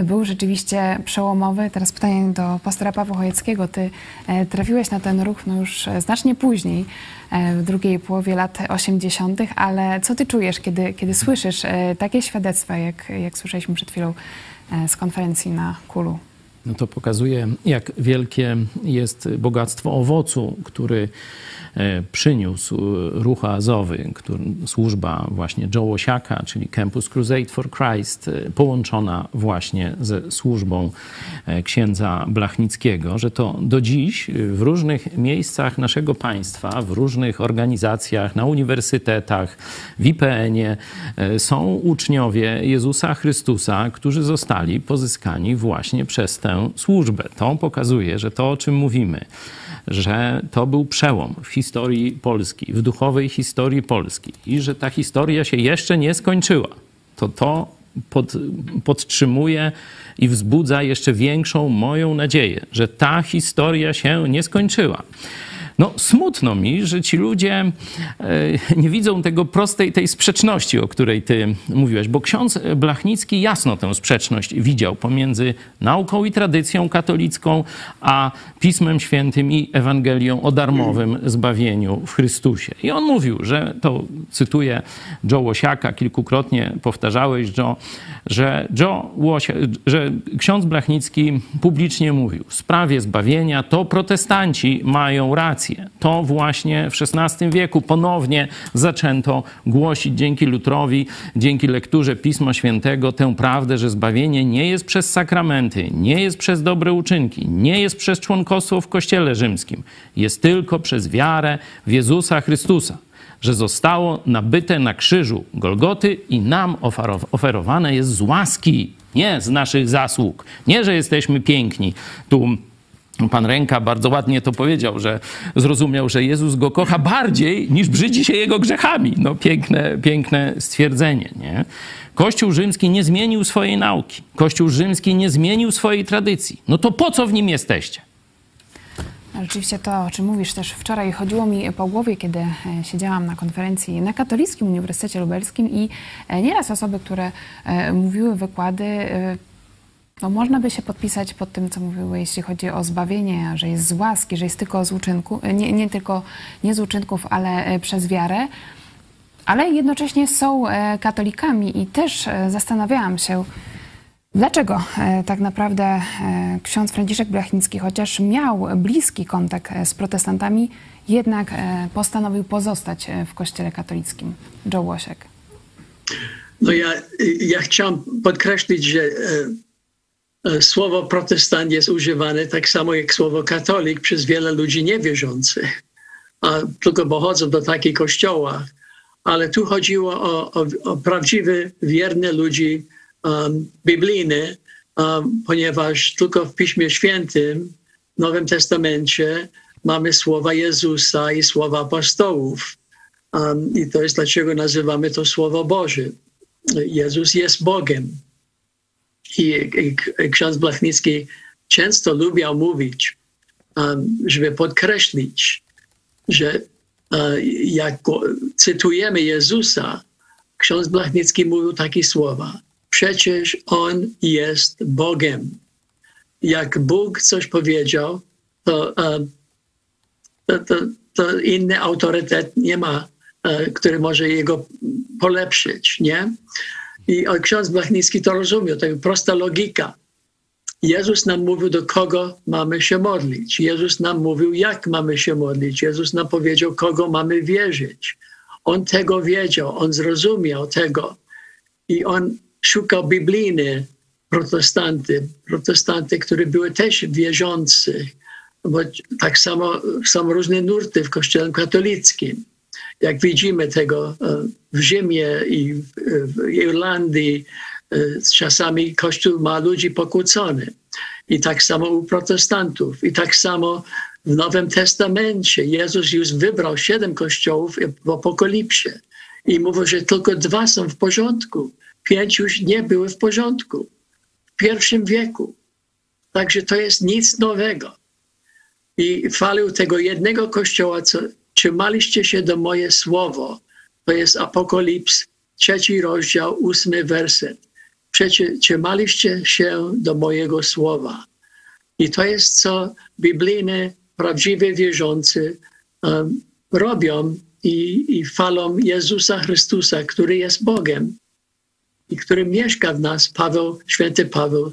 był rzeczywiście przełomowy. Teraz pytanie do pastora Pawła Chojeckiego. Ty trafiłeś na ten ruch no już znacznie później. E, w drugiej połowie lat 80., ale co ty czujesz, kiedy, kiedy słyszysz e, takie świadectwa, jak, jak słyszeliśmy przed chwilą e, z konferencji na Kulu? No to pokazuje, jak wielkie jest bogactwo owocu, który E, przyniósł ruch azowy, który, służba właśnie Joe Łosiaka, czyli Campus Crusade for Christ, e, połączona właśnie ze służbą e, księdza Blachnickiego, że to do dziś w różnych miejscach naszego państwa, w różnych organizacjach, na uniwersytetach, w IPN-ie są uczniowie Jezusa Chrystusa, którzy zostali pozyskani właśnie przez tę służbę. To pokazuje, że to, o czym mówimy, że to był przełom w historii Polski, w duchowej historii Polski i że ta historia się jeszcze nie skończyła. To to pod, podtrzymuje i wzbudza jeszcze większą moją nadzieję, że ta historia się nie skończyła. No, smutno mi, że ci ludzie e, nie widzą tego prostej tej sprzeczności, o której ty mówiłeś, bo ksiądz Blachnicki jasno tę sprzeczność widział pomiędzy nauką i tradycją katolicką, a Pismem Świętym i Ewangelią o darmowym zbawieniu w Chrystusie. I on mówił, że to cytuję Joe Łosiaka, kilkukrotnie powtarzałeś, Joe, że, Joe Łosia, że ksiądz Blachnicki publicznie mówił, w sprawie zbawienia to protestanci mają rację to właśnie w XVI wieku ponownie zaczęto głosić dzięki Lutrowi, dzięki lekturze Pisma Świętego tę prawdę, że zbawienie nie jest przez sakramenty, nie jest przez dobre uczynki, nie jest przez członkostwo w Kościele Rzymskim, jest tylko przez wiarę w Jezusa Chrystusa że zostało nabyte na krzyżu Golgoty i nam oferowane jest z łaski, nie z naszych zasług. Nie, że jesteśmy piękni. Tu Pan Ręka bardzo ładnie to powiedział, że zrozumiał, że Jezus go kocha bardziej niż brzydzi się jego grzechami. No piękne, piękne stwierdzenie, nie? Kościół rzymski nie zmienił swojej nauki. Kościół rzymski nie zmienił swojej tradycji. No to po co w nim jesteście? Rzeczywiście to, o czym mówisz też wczoraj, chodziło mi po głowie, kiedy e, siedziałam na konferencji na Katolickim Uniwersytecie Lubelskim i e, nieraz osoby, które e, mówiły wykłady, No, można by się podpisać pod tym, co mówiły, jeśli chodzi o zbawienie, że jest z łaski, że jest tylko z uczynku, nie, nie tylko nie z uczynków, ale e, przez wiarę. Ale jednocześnie są e, katolikami i też e, zastanawiałam się, dlaczego tak naprawdę ksiądz Franciszek Blachnicki, chociaż miał bliski kontakt z protestantami, jednak postanowił pozostać w kościele katolickim. Joe Łosiek. No ja, ja chciałam podkreślić, że E, słowo protestant jest używane tak samo jak słowo katolik przez wiele ludzi niewierzących, a tylko pochodzą do takich kościołów. Ale tu chodziło o, o, o prawdziwe, wierne ludzi um, biblijne, um, ponieważ tylko w Piśmie Świętym, Nowym Testamencie mamy słowa Jezusa i słowa apostołów. Um, I to jest dlaczego nazywamy to Słowo Boże. Jezus jest Bogiem. I, i ksiądz Blachnicki często lubiał mówić, um, żeby podkreślić, że uh, jak cytujemy Jezusa, ksiądz Blachnicki mówił takie słowa. Przecież On jest Bogiem. Jak Bóg coś powiedział, to, uh, to, to, to inny autorytet nie ma, uh, który może jego polepszyć, nie? I ksiądz Blachnicki to rozumiał, to prosta logika. Jezus nam mówił, do kogo mamy się modlić. Jezus nam mówił, jak mamy się modlić. Jezus nam powiedział, kogo mamy wierzyć. On tego wiedział, on zrozumiał tego. I on szukał biblijne protestanty, protestanty, które były też wierzący, bo tak samo są różne nurty w kościele katolickim jak widzimy tego e, w Rzymie i w Irlandii, e, czasami Kościół ma ludzi pokłócony. I tak samo u protestantów. I tak samo w Nowym Testamencie Jezus już wybrał siedem kościołów w Apokalipsie. I mówił, że tylko dwa są w porządku. Pięć już nie były w porządku. W pierwszym wieku. Także to jest nic nowego. I chwalił tego jednego kościoła, co trzymaliście się do moje słowo. To jest Apokalips, trzeci rozdział, ósmy werset. Trzymaliście się do mojego słowa. I to jest, co biblijne, prawdziwe wierzący um, robią i, i falą Jezusa Chrystusa, który jest Bogiem i który mieszka w nas. Paweł, święty Paweł,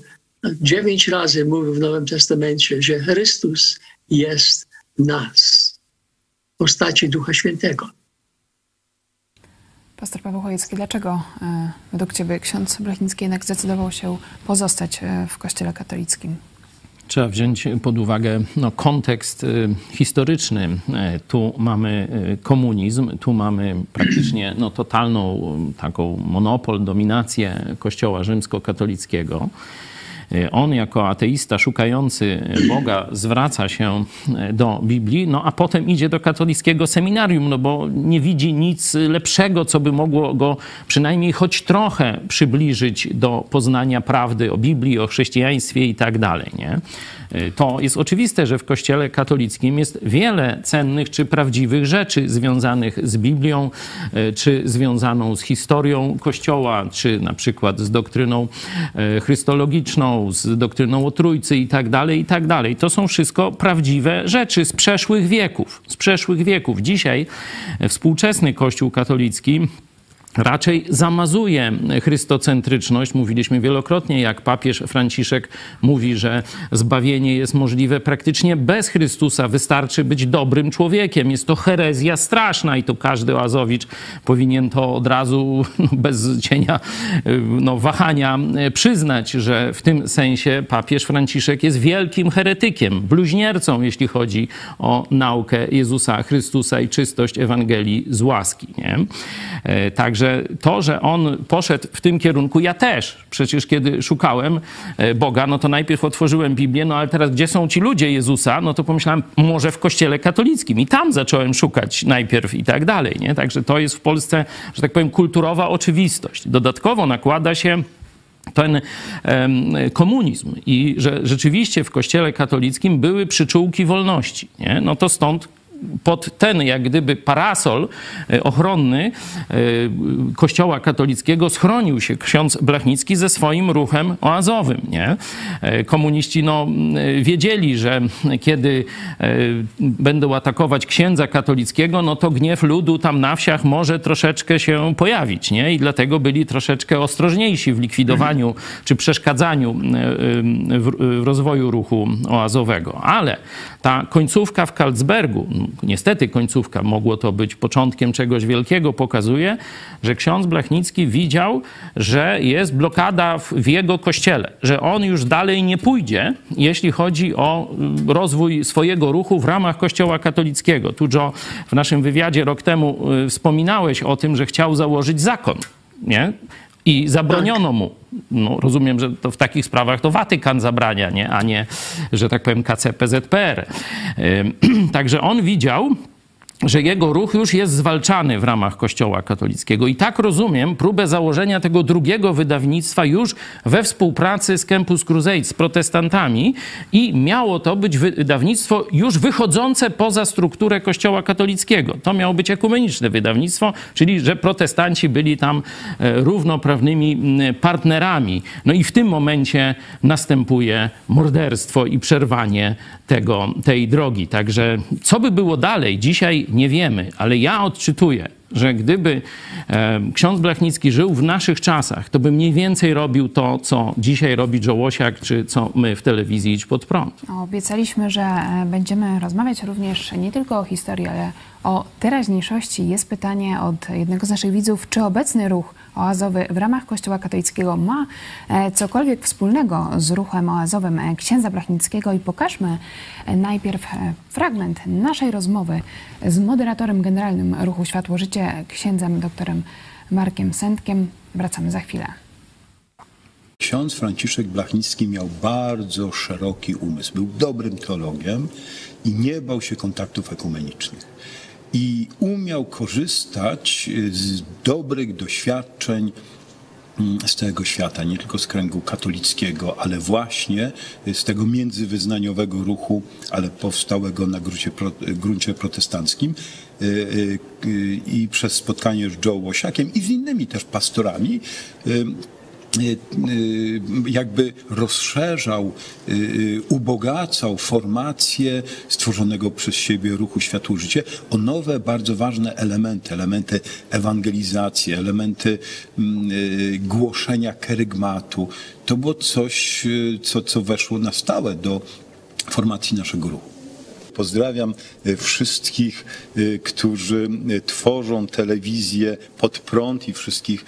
dziewięć razy mówił w Nowym Testamencie, że Chrystus jest nas postaci Ducha Świętego. Pastor Paweł Chojecki, dlaczego e, według Ciebie ksiądz Blachnicki jednak zdecydował się pozostać e, w Kościele katolickim? Trzeba wziąć pod uwagę no, kontekst y, historyczny. Tu mamy komunizm, tu mamy praktycznie no, totalną taką monopol, dominację Kościoła rzymskokatolickiego. Y, on jako ateista szukający Boga zwraca się y, do Biblii, no a potem idzie do katolickiego seminarium, no bo nie widzi nic lepszego, co by mogło go przynajmniej choć trochę przybliżyć do poznania prawdy o Biblii, o chrześcijaństwie i tak dalej, nie? Y, to jest oczywiste, że w Kościele katolickim jest wiele cennych czy prawdziwych rzeczy związanych z Biblią, y, czy związaną z historią Kościoła, czy na przykład z doktryną y, chrystologiczną, z doktryną o Trójcy i tak dalej, i tak dalej. To są wszystko prawdziwe rzeczy z przeszłych wieków, z przeszłych wieków. Dzisiaj współczesny Kościół katolicki raczej zamazuje chrystocentryczność. Mówiliśmy wielokrotnie, jak papież Franciszek mówi, że zbawienie jest możliwe praktycznie bez Chrystusa. Wystarczy być dobrym człowiekiem. Jest to herezja straszna i to każdy oazowicz powinien to od razu no, bez cienia no, wahania przyznać, że w tym sensie papież Franciszek jest wielkim heretykiem, bluźniercą, jeśli chodzi o naukę Jezusa Chrystusa i czystość Ewangelii z łaski. Nie? E, także to, że on poszedł w tym kierunku, ja też. Przecież kiedy szukałem e, Boga, no to najpierw otworzyłem Biblię, no ale teraz gdzie są ci ludzie Jezusa? No to pomyślałem, może w kościele katolickim. I tam zacząłem szukać najpierw i tak dalej. Nie? Także to jest w Polsce, że tak powiem, kulturowa oczywistość. Dodatkowo nakłada się ten komunizm i że rzeczywiście w kościele katolickim były przyczółki wolności. Nie? No to stąd pod ten jak gdyby parasol e, ochronny e, Kościoła katolickiego schronił się ksiądz Blachnicki ze swoim ruchem oazowym. Nie? E, komuniści no, wiedzieli, że kiedy będą atakować księdza katolickiego, no to gniew ludu tam na wsiach może troszeczkę się pojawić. Nie? I dlatego byli troszeczkę ostrożniejsi w likwidowaniu czy przeszkadzaniu w, rozwoju ruchu oazowego. Ale ta końcówka w Karlsbergu, niestety końcówka, mogło to być początkiem czegoś wielkiego, pokazuje, że ksiądz Blachnicki widział, że jest blokada w, jego kościele, że on już dalej nie pójdzie, jeśli chodzi o mm, rozwój swojego ruchu w ramach kościoła katolickiego. Tu, Joe, w naszym wywiadzie rok temu y, wspominałeś o tym, że chciał założyć zakon. Nie? I zabroniono mu. No, rozumiem, że to w takich sprawach to Watykan zabrania, nie? a nie, że tak powiem, KCPZPR. Także on widział, że jego ruch już jest zwalczany w ramach Kościoła katolickiego. I tak rozumiem próbę założenia tego drugiego wydawnictwa już we współpracy z Campus Crusade, z protestantami i miało to być wydawnictwo już wychodzące poza strukturę Kościoła katolickiego. To miało być ekumeniczne wydawnictwo, czyli że protestanci byli tam e, równoprawnymi partnerami. No i w tym momencie następuje morderstwo i przerwanie tego, tej drogi. Także co by było dalej? Dzisiaj nie wiemy, ale ja odczytuję, że gdyby e, ksiądz Blachnicki żył w naszych czasach, to by mniej więcej robił to, co dzisiaj robi Jołosiak, czy co my w telewizji Idź Pod Prąd. Obiecaliśmy, że e, będziemy rozmawiać również nie tylko o historii, ale o teraźniejszości. Jest pytanie od jednego z naszych widzów, czy obecny ruch oazowy w ramach Kościoła katolickiego ma e, cokolwiek wspólnego z ruchem oazowym e, księdza Blachnickiego i pokażmy e, najpierw fragment naszej rozmowy z moderatorem generalnym ruchu Światło Życie, księdzem doktorem Markiem Sędkiem. Wracamy za chwilę. Ksiądz Franciszek Blachnicki miał bardzo szeroki umysł. Był dobrym teologiem i nie bał się kontaktów ekumenicznych i umiał korzystać y, z dobrych doświadczeń mm, z tego świata, nie tylko z kręgu katolickiego, ale właśnie z tego międzywyznaniowego ruchu, ale powstałego na gruncie, gruncie protestanckim y, y, i przez spotkanie z Joe Łosiakiem i z innymi też pastorami Y, y, jakby rozszerzał, y, ubogacał formację stworzonego przez siebie ruchu Światło Życie o nowe, bardzo ważne elementy, elementy ewangelizacji, elementy mm, głoszenia kerygmatu. To było coś, co, co weszło na stałe do formacji naszego ruchu. Pozdrawiam e, wszystkich, e, którzy e, tworzą telewizję pod prąd i wszystkich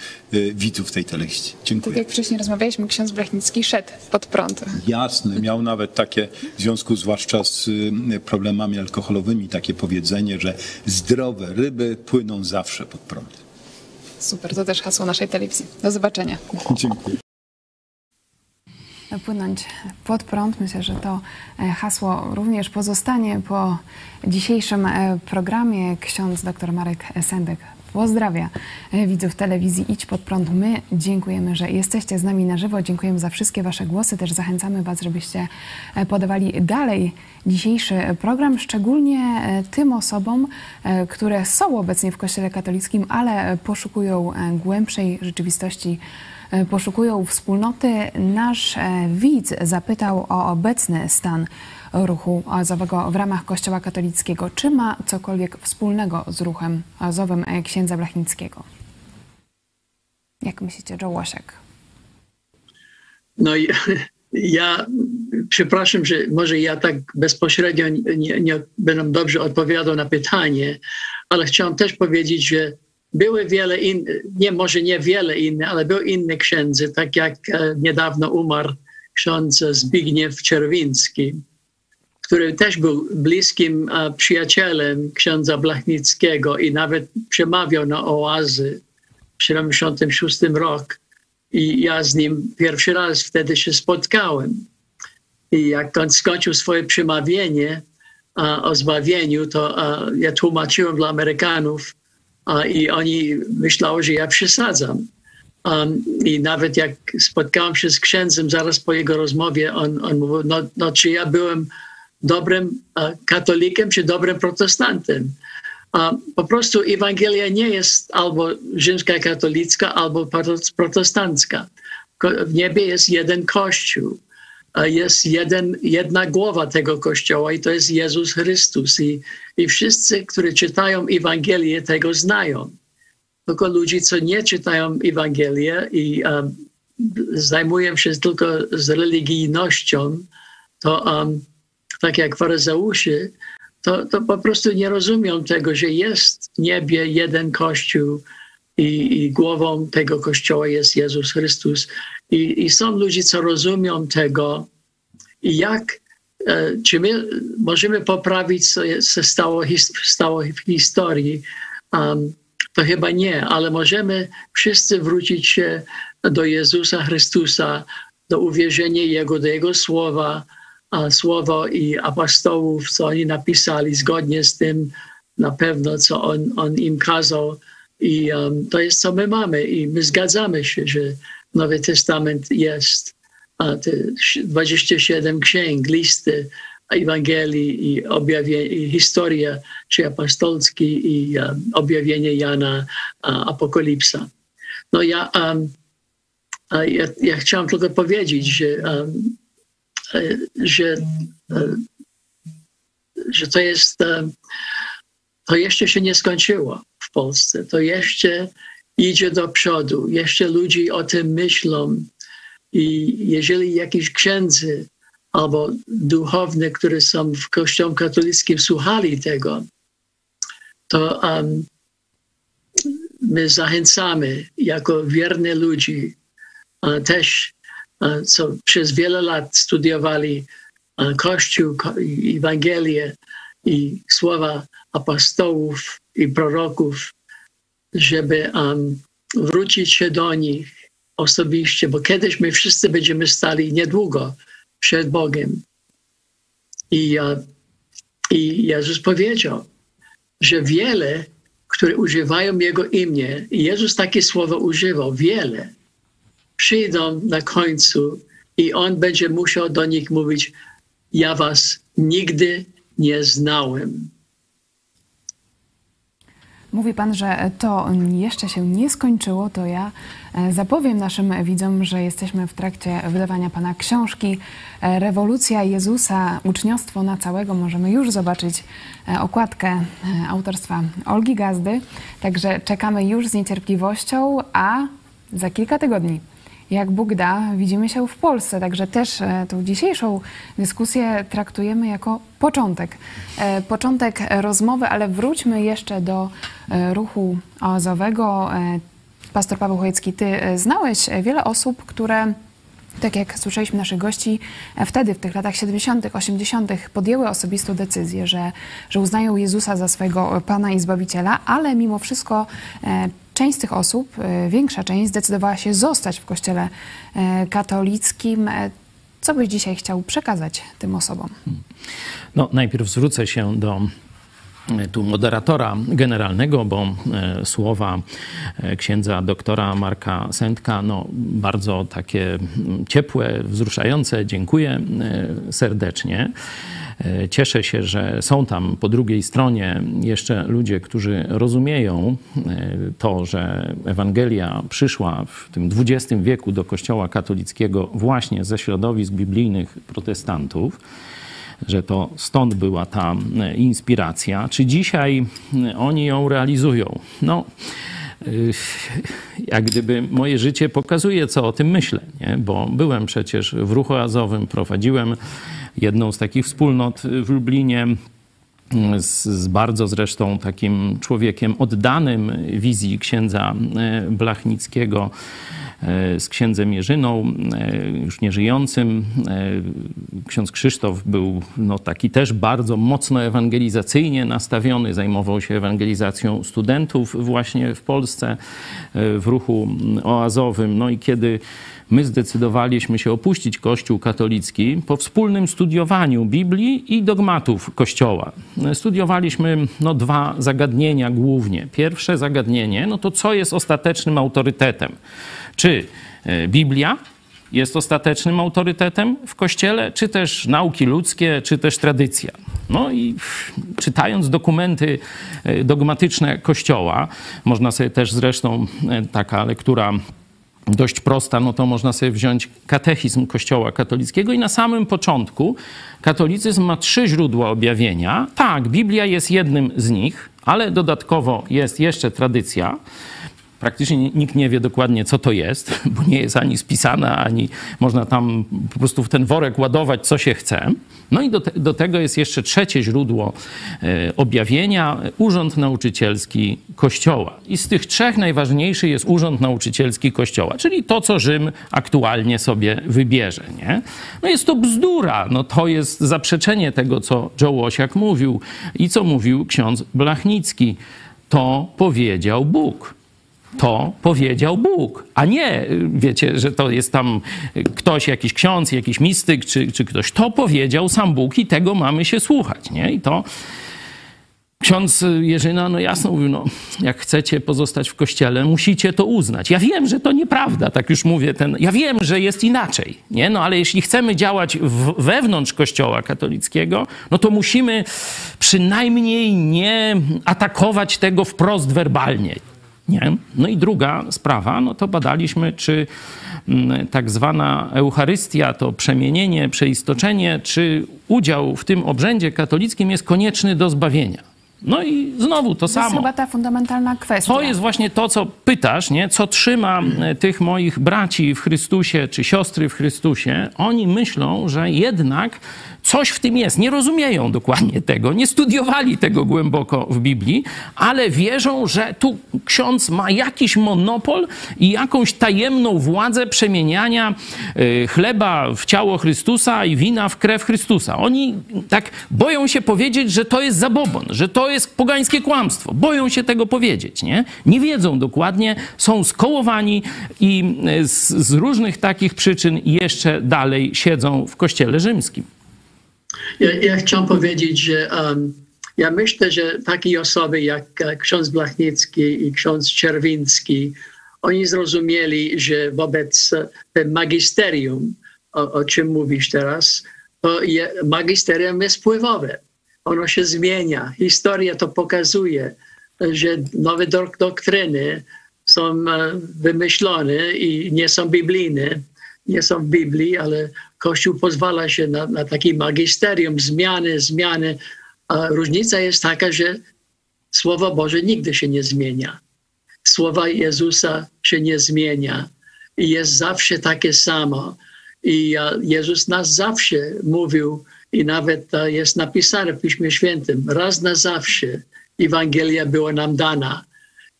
widzów tej telewizji. Dziękuję. Tak jak wcześniej rozmawialiśmy, ksiądz Blachnicki szedł pod prąd. Jasne, miał nawet takie, w związku zwłaszcza z problemami alkoholowymi, takie powiedzenie, że zdrowe ryby płyną zawsze pod prąd. Super, to też hasło naszej telewizji. Do zobaczenia. Dziękuję płynąć pod prąd. Myślę, że to e, hasło również pozostanie po dzisiejszym e, programie. Ksiądz dr Marek Sendek pozdrawia e, widzów telewizji Idź Pod Prąd. My dziękujemy, że jesteście z nami na żywo. Dziękujemy za wszystkie Wasze głosy. Też zachęcamy Was, żebyście podawali dalej dzisiejszy program, szczególnie tym osobom, które są obecnie w Kościele katolickim, ale poszukują głębszej rzeczywistości poszukują wspólnoty. Nasz e, widz zapytał o obecny stan ruchu azowego w ramach Kościoła katolickiego. Czy ma cokolwiek wspólnego z ruchem azowym e, księdza Blachnickiego? Jak myślicie, Joe Łosiek? No ja przepraszam, że może ja tak bezpośrednio nie, nie będę dobrze odpowiadał na pytanie, ale chciałem też powiedzieć, że były wiele innych, nie może nie wiele innych, ale były inne księdzy, tak jak e, niedawno umarł ksiądz Zbigniew Czerwiński, który też był bliskim e, przyjacielem księdza Blachnickiego i nawet przemawiał na oazy w 76 rok. I ja z nim pierwszy raz wtedy się spotkałem. I jak on skończył swoje przemawianie o zbawieniu, to ja tłumaczyłem dla Amerykanów, i oni myślały, że ja przesadzam. Um, I nawet jak spotkałem się z księdzem zaraz po jego rozmowie, on, on mówił, no, no czy ja byłem dobrym katolikiem czy dobrym protestantem. Po prostu Ewangelia nie jest albo rzymska katolicka, albo protestancka. W niebie jest jeden kościół jest jeden, jedna głowa tego kościoła i to jest Jezus Chrystus. I, I wszyscy, którzy czytają Ewangelię, tego znają. Tylko ludzie, co nie czytają Ewangelię i um, zajmują się tylko z religijnością, to um, tak jak faryzeuszy, to, to po prostu nie rozumią tego, że jest w niebie jeden kościół i, i głową tego kościoła jest Jezus Chrystus. I, I są ludzie, co rozumią tego i jak, e, czy my możemy poprawić, co się stało, stało w historii. Um, to chyba nie, ale możemy wszyscy wrócić się do Jezusa Chrystusa, do uwierzenia Jego, do Jego słowa, a słowo i apostołów, co oni napisali, zgodnie z tym na pewno, co On, on im kazał. I um, to jest, co my mamy. I my zgadzamy się, że Nowy Testament jest. A te 27 księg, listy Ewangelii i, i historia czy apostolski i um, objawienie Jana, uh, Apokalipsa. No ja, um, ja, ja chciałam tylko powiedzieć, że, um, że, że to jest, to jeszcze się nie skończyło Polsce. To jeszcze idzie do przodu. Jeszcze ludzie o tym myślą. I jeżeli jakiś księdzy albo duchowne, które są w kościołach katolickim, słuchali tego, to um, my zachęcamy jako wierni ludzi, uh, też uh, co przez wiele lat studiowali uh, Kościół, Ewangelię i słowa apostołów i proroków, żeby um, wrócić się do nich osobiście, bo kiedyś my wszyscy będziemy stali niedługo przed Bogiem. I, uh, i Jezus powiedział, że wiele, które używają Jego imię, i Jezus takie słowo używał, wiele, przyjdą na końcu i On będzie musiał do nich mówić, ja was nigdy nie znałem. Mówi Pan, że to jeszcze się nie skończyło, to ja e, zapowiem naszym widzom, że jesteśmy w trakcie wydawania Pana książki e, Rewolucja Jezusa, uczniostwo na całego. Możemy już zobaczyć e, okładkę autorstwa Olgi Gazdy, także czekamy już z niecierpliwością, a za kilka tygodni jak Bóg da, widzimy się w Polsce. Także też e, tą dzisiejszą dyskusję traktujemy jako początek. E, początek rozmowy, ale wróćmy jeszcze do e, ruchu oazowego. Pastor Paweł Chojecki, ty znałeś wiele osób, które tak jak słyszeliśmy naszych gości, wtedy w tych latach 70., 80. podjęły osobistą decyzję, że, że uznają Jezusa za swojego Pana i Zbawiciela, ale mimo wszystko część z tych osób, e, większa część, zdecydowała się zostać w kościele e, katolickim. E, co byś dzisiaj chciał przekazać tym osobom? No, najpierw zwrócę się do tu moderatora generalnego, bo słowa księdza doktora Marka Sętka, no bardzo takie ciepłe, wzruszające. Dziękuję serdecznie. E, cieszę się, że są tam po drugiej stronie jeszcze ludzie, którzy rozumieją e, to, że Ewangelia przyszła w tym XX wieku do Kościoła katolickiego właśnie ze środowisk biblijnych protestantów że to stąd była ta e, inspiracja. Czy dzisiaj oni ją realizują? No, jak gdyby moje życie pokazuje, co o tym myślę, nie? bo byłem przecież w ruchu azowym, prowadziłem jedną z takich wspólnot w Lublinie. Z, z, bardzo zresztą takim człowiekiem oddanym wizji księdza e, Blachnickiego, z księdzem Jerzyną, e, już nieżyjącym. Ksiądz Krzysztof był no, taki też bardzo mocno ewangelizacyjnie nastawiony, zajmował się ewangelizacją studentów właśnie w Polsce w ruchu oazowym. No i kiedy my zdecydowaliśmy się opuścić Kościół katolicki po wspólnym studiowaniu Biblii i dogmatów Kościoła. Studiowaliśmy no, dwa zagadnienia głównie. Pierwsze zagadnienie, no to co jest ostatecznym autorytetem? Czy e, Biblia, jest ostatecznym autorytetem w Kościele, czy też nauki ludzkie, czy też tradycja. No i czytając dokumenty e, dogmatyczne Kościoła, można sobie też zresztą e, taka lektura dość prosta, no to można sobie wziąć katechizm Kościoła katolickiego i na samym początku katolicyzm ma trzy źródła objawienia. Tak, Biblia jest jednym z nich, ale dodatkowo jest jeszcze tradycja. Praktycznie nikt nie wie dokładnie, co to jest, bo nie jest ani spisana, ani można tam po prostu w ten worek ładować, co się chce. No i do, te, do tego jest jeszcze trzecie źródło e, objawienia Urząd Nauczycielski Kościoła. I z tych trzech najważniejszy jest Urząd Nauczycielski Kościoła, czyli to, co Rzym aktualnie sobie wybierze. Nie? No jest to bzdura, no to jest zaprzeczenie tego, co Joe Łosiak mówił i co mówił ksiądz Blachnicki. To powiedział Bóg to powiedział Bóg, a nie, wiecie, że to jest tam ktoś, jakiś ksiądz, jakiś mistyk, czy, czy ktoś. To powiedział sam Bóg i tego mamy się słuchać, nie? I to ksiądz Jerzyna, no jasno mówił, no jak chcecie pozostać w kościele, musicie to uznać. Ja wiem, że to nieprawda, tak już mówię, ten, ja wiem, że jest inaczej, nie? No ale jeśli chcemy działać w, wewnątrz kościoła katolickiego, no to musimy przynajmniej nie atakować tego wprost werbalnie. Nie? No i druga sprawa, no to badaliśmy, czy mm, tak zwana Eucharystia, to przemienienie, przeistoczenie, czy udział w tym obrzędzie katolickim jest konieczny do zbawienia. No i znowu to, to samo. To jest chyba ta fundamentalna kwestia. To jest właśnie to, co pytasz, nie? co trzyma e, tych moich braci w Chrystusie, czy siostry w Chrystusie. Oni myślą, że jednak Coś w tym jest. Nie rozumieją dokładnie tego, nie studiowali tego głęboko w Biblii, ale wierzą, że tu ksiądz ma jakiś monopol i jakąś tajemną władzę przemieniania y, chleba w ciało Chrystusa i wina w krew Chrystusa. Oni tak boją się powiedzieć, że to jest zabobon, że to jest pogańskie kłamstwo. Boją się tego powiedzieć, nie? Nie wiedzą dokładnie, są skołowani i y, z, z różnych takich przyczyn jeszcze dalej siedzą w kościele rzymskim. Ja, ja chciałem powiedzieć, że um, ja myślę, że takie osoby jak e, ksiądz Blachnicki i ksiądz Czerwiński, oni zrozumieli, że wobec e, magisterium, o, o czym mówisz teraz, to je, magisterium jest wpływowe. Ono się zmienia. Historia to pokazuje, że nowe doktryny są e, wymyślone i nie są biblijne, nie są w Biblii, ale Kościół pozwala się na, na taki magisterium, zmiany, zmiany. A różnica jest taka, że Słowo Boże nigdy się nie zmienia. Słowa Jezusa się nie zmienia i jest zawsze takie samo. I Jezus nas zawsze mówił, i nawet jest napisane w Piśmie Świętym, raz na zawsze Ewangelia była nam dana.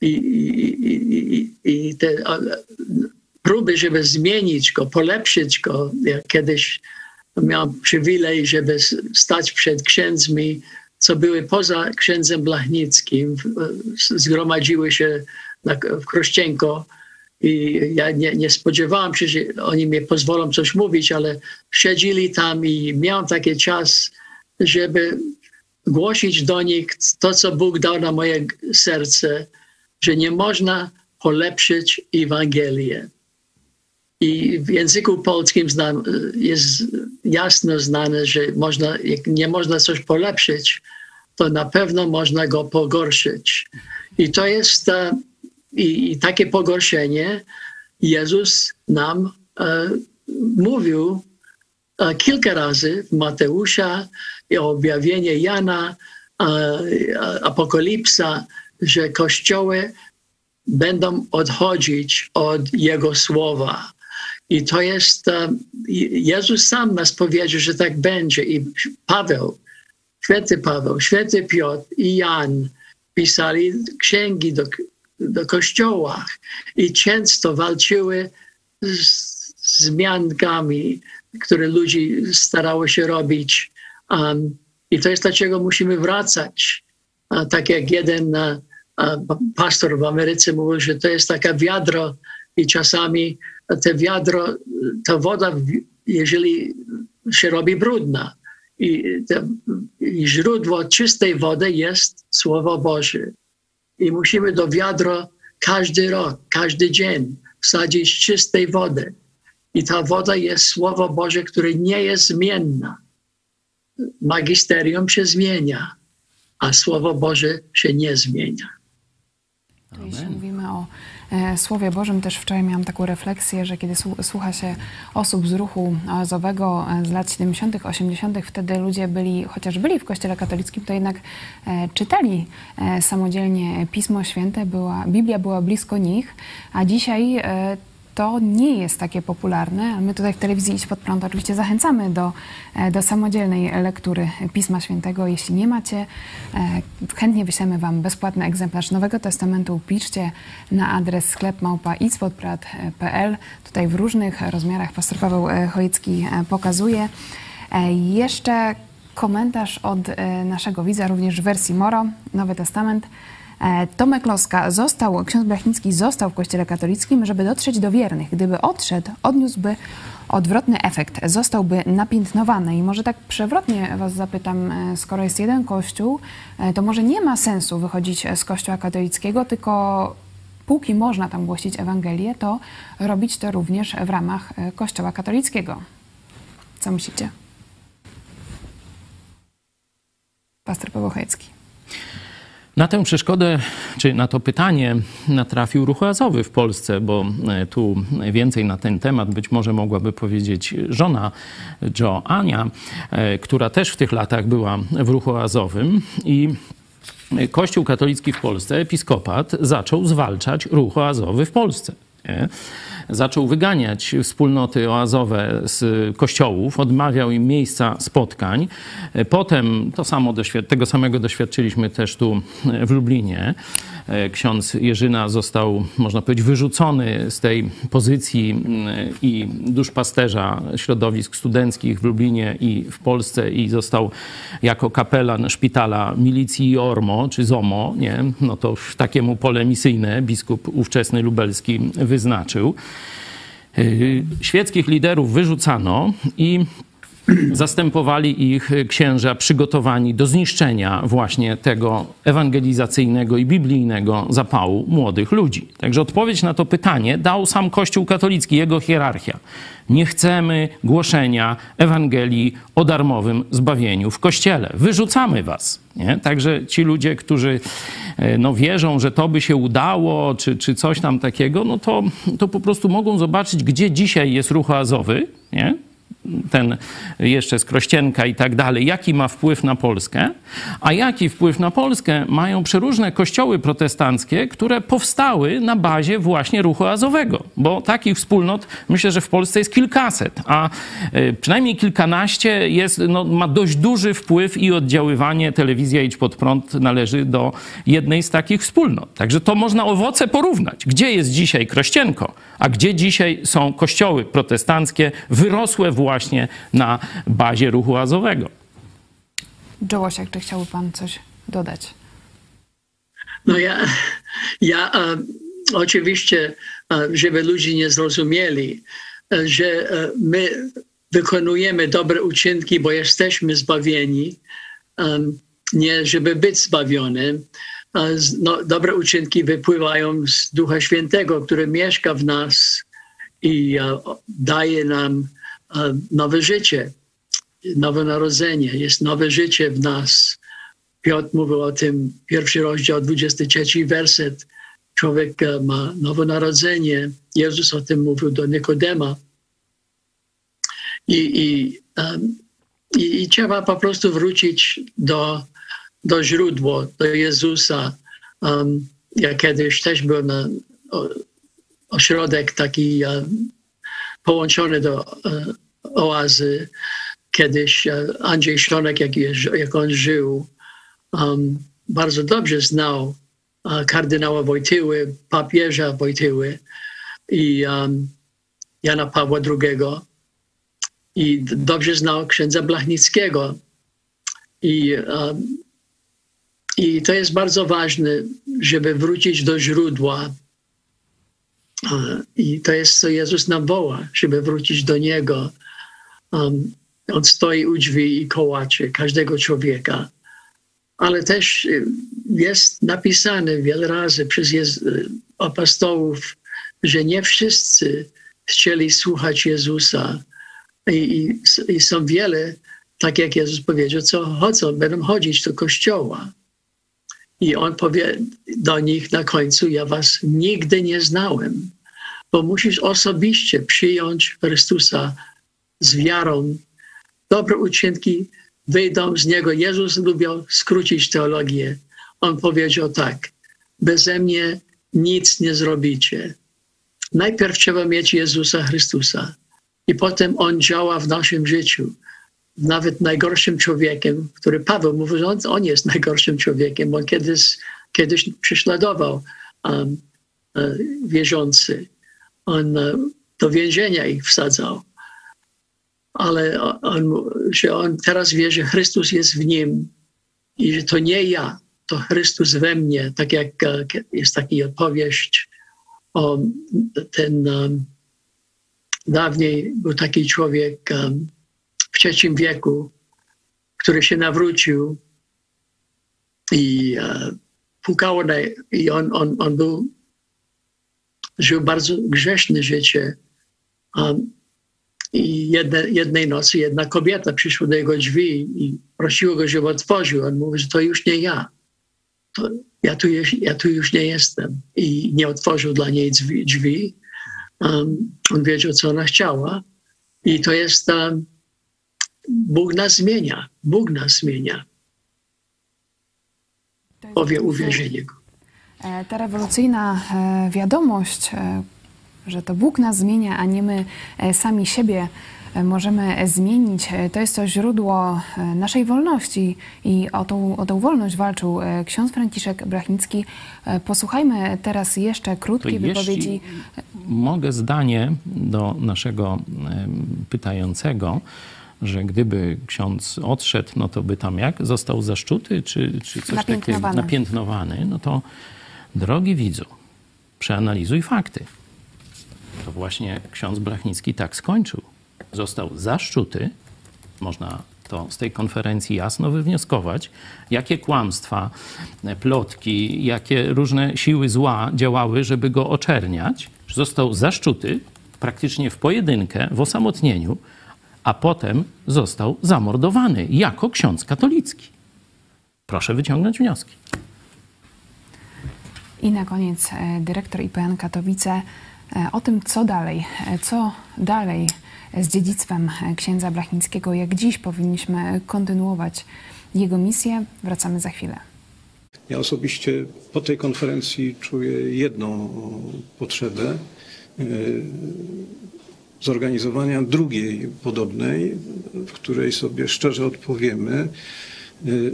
I, i, i, i te próby, żeby zmienić go, polepszyć go. Ja kiedyś miałem przywilej, żeby stać przed księdzmi, co były poza księdzem Blachnickim. Zgromadziły się w Krościenko i ja nie, nie spodziewałam się, że oni mi pozwolą coś mówić, ale siedzieli tam i miałem taki czas, żeby głosić do nich to, co Bóg dał na moje serce, że nie można polepszyć Ewangelię. I w języku polskim znam, jest jasno znane, że można, jak nie można coś polepszyć, to na pewno można go pogorszyć. I to jest e, i, i takie pogorszenie Jezus nam e, mówił e, kilka razy w Mateusza objawienie Jana, e, Apokalipsa, że kościoły będą odchodzić od Jego słowa. I to jest, um, Jezus sam nas powiedział, że tak będzie. I Paweł, święty Paweł, święty Piotr i Jan pisali księgi do, do kościoła i często walczyły z zmiankami, które ludzie starały się robić. Um, I to jest dlaczego musimy wracać. Uh, tak jak jeden uh, pastor w Ameryce mówił, że to jest taka wiadro i czasami te wiadro, ta woda, jeżeli się robi brudna i, te, i źródło czystej wody jest Słowo Boże. I musimy do wiadro każdy rok, każdy dzień wsadzić czystej wody. I ta woda jest Słowo Boże, które nie jest zmienna. Magisterium się zmienia, a Słowo Boże się nie zmienia. Jeśli mówimy o e, Słowie Bożym, też wczoraj miałam taką refleksję, że kiedy słucha się osób z ruchu oazowego e, z lat 70., 80., wtedy ludzie byli, chociaż byli w Kościele katolickim, to jednak e, czytali samodzielnie Pismo Święte, była, Biblia była blisko nich, a dzisiaj to nie jest takie popularne. My tutaj w telewizji Idź Pod Prąd oczywiście zachęcamy do, e, do samodzielnej lektury Pisma Świętego. Jeśli nie macie, e, chętnie wyślemy Wam bezpłatny egzemplarz Nowego Testamentu. Piszcie na adres sklep małpa Tutaj w różnych rozmiarach pastor Paweł e, Chojecki pokazuje. Jeszcze komentarz od naszego widza, również w wersji Moro, Nowy Testament. E, Tomek Loska został, ksiądz Blachnicki został w kościele katolickim, żeby dotrzeć do wiernych. Gdyby odszedł, odniósłby odwrotny efekt, zostałby napiętnowany. I może tak przewrotnie was zapytam, e, skoro jest jeden kościół, e, to może nie ma sensu wychodzić z kościoła katolickiego, tylko póki można tam głosić Ewangelię, to robić to również w ramach kościoła katolickiego. Co myślicie? Pastor Powochecki. Na tę przeszkodę, czy na to pytanie natrafił ruch oazowy w Polsce, bo e, tu więcej na ten temat być może mogłaby powiedzieć żona Joe Ania, e, która też w tych latach była w ruchu oazowym i Kościół katolicki w Polsce, episkopat, zaczął zwalczać ruch oazowy w Polsce. Nie? zaczął wyganiać wspólnoty oazowe z kościołów, odmawiał im miejsca spotkań. Potem to samo tego samego doświadczyliśmy też tu w Lublinie. E, ksiądz Jerzyna został, można powiedzieć, wyrzucony z tej pozycji i duszpasterza środowisk studenckich w Lublinie i w Polsce i został jako kapelan szpitala milicji Ormo czy ZOMO, nie? no to takiemu pole misyjne biskup ówczesny lubelski wyznaczył. E, świeckich liderów wyrzucano i zastępowali ich księża przygotowani do zniszczenia właśnie tego ewangelizacyjnego i biblijnego zapału młodych ludzi. Także odpowiedź na to pytanie dał sam Kościół katolicki, jego hierarchia. Nie chcemy głoszenia Ewangelii o darmowym zbawieniu w Kościele. Wyrzucamy was. Nie? Także ci ludzie, którzy e, no, wierzą, że to by się udało, czy, czy coś tam takiego, no to, to po prostu mogą zobaczyć, gdzie dzisiaj jest ruch azowy, nie? Ten jeszcze z Krościenka i tak dalej, jaki ma wpływ na Polskę, a jaki wpływ na Polskę mają przeróżne kościoły protestanckie, które powstały na bazie właśnie ruchu azowego, bo takich wspólnot myślę, że w Polsce jest kilkaset, a e, przynajmniej kilkanaście jest, no, ma dość duży wpływ i oddziaływanie. Telewizja Idź Pod Prąd należy do jednej z takich wspólnot. Także to można owoce porównać. Gdzie jest dzisiaj Krościenko, a gdzie dzisiaj są kościoły protestanckie wyrosłe właśnie właśnie na bazie ruchu azowego. Jołosiak, czy chciałby pan coś dodać? No ja, ja um, oczywiście, um, żeby ludzie nie zrozumieli, że my wykonujemy dobre uczynki, bo jesteśmy zbawieni, nie żeby być zbawionym. No, dobre uczynki wypływają z Ducha Świętego, który mieszka w nas i daje nam nowe życie, nowe narodzenie, jest nowe życie w nas. Piotr mówił o tym, pierwszy rozdział, 23 werset. Człowiek e, ma nowe narodzenie. Jezus o tym mówił do Nikodema. I, i, um, i, i trzeba po prostu wrócić do, do źródła, do Jezusa. Um, ja kiedyś też byłem na o, ośrodek taki um, połączony do e, oazy. Kiedyś e, Andrzej Ślonek, jak, jak on żył, um, bardzo dobrze znał uh, kardynała Wojtyły, papieża Wojtyły i um, Jana Pawła II i dobrze znał księdza Blachnickiego. I, um, I to jest bardzo ważne, żeby wrócić do źródła i to jest, co Jezus nam woła, żeby wrócić do Niego. Um, on stoi u drzwi i kołacze każdego człowieka. Ale też y, jest napisane wiele razy przez Jez- apostołów, że nie wszyscy chcieli słuchać Jezusa. I, i, I, są wiele, tak jak Jezus powiedział, co chodzą, będą chodzić do kościoła. I on powie do nich na końcu, ja was nigdy nie znałem, bo musisz osobiście przyjąć Chrystusa z wiarą. Dobre uczynki wyjdą z niego. Jezus lubił skrócić teologię. On powiedział tak, beze mnie nic nie zrobicie. Najpierw trzeba mieć Jezusa Chrystusa i potem On działa w naszym życiu. Nawet najgorszym człowiekiem, który Paweł mówi, że on, on jest najgorszym człowiekiem, bo on kiedyś, kiedyś prześladował um, uh, wierzący. On uh, do więzienia ich wsadzał. Ale on, że on teraz wie, że Chrystus jest w nim i że to nie ja, to Chrystus we mnie, tak jak jest taka opowieść o ten um, dawniej był taki człowiek um, w trzecim wieku, który się nawrócił i uh, na, i on, on, on był, żył bardzo grzeszne życie. Um, I jedne, jednej nocy jedna kobieta przyszła do jego drzwi i prosiła go, żeby otworzył. On mówi, że to już nie ja. To ja, tu, ja tu już nie jestem. I nie otworzył dla niej drzwi. drzwi. Um, on wiedział, co ona chciała. I to jest um, Bóg nas zmienia. Bóg nas zmienia. Powie uwierzenie Go. E, ta rewolucyjna e, wiadomość, e, że to Bóg nas zmienia, a nie my sami siebie możemy zmienić. To jest to źródło naszej wolności i o tą, o tą wolność walczył ksiądz Franciszek Brachnicki. Posłuchajmy teraz jeszcze krótkiej to wypowiedzi. Mogę zdanie do naszego pytającego że gdyby ksiądz odszedł, no to by tam jak? Został zaszczuty, czy, czy coś takiego napiętnowany? No to drogi widzu, przeanalizuj fakty. To właśnie ksiądz Blachnicki tak skończył. Został zaszczuty, można to z tej konferencji jasno wywnioskować, jakie kłamstwa, plotki, jakie różne siły zła działały, żeby go oczerniać. Został zaszczuty praktycznie w pojedynkę, w osamotnieniu, a potem został zamordowany jako ksiądz katolicki. Proszę wyciągnąć wnioski. I na koniec e, dyrektor IPN Katowice o tym, co dalej, e, co dalej z dziedzictwem księdza Blachnickiego, jak dziś powinniśmy kontynuować jego misję. Wracamy za chwilę. Ja osobiście po tej konferencji czuję jedną potrzebę zorganizowania drugiej podobnej, w której sobie szczerze odpowiemy,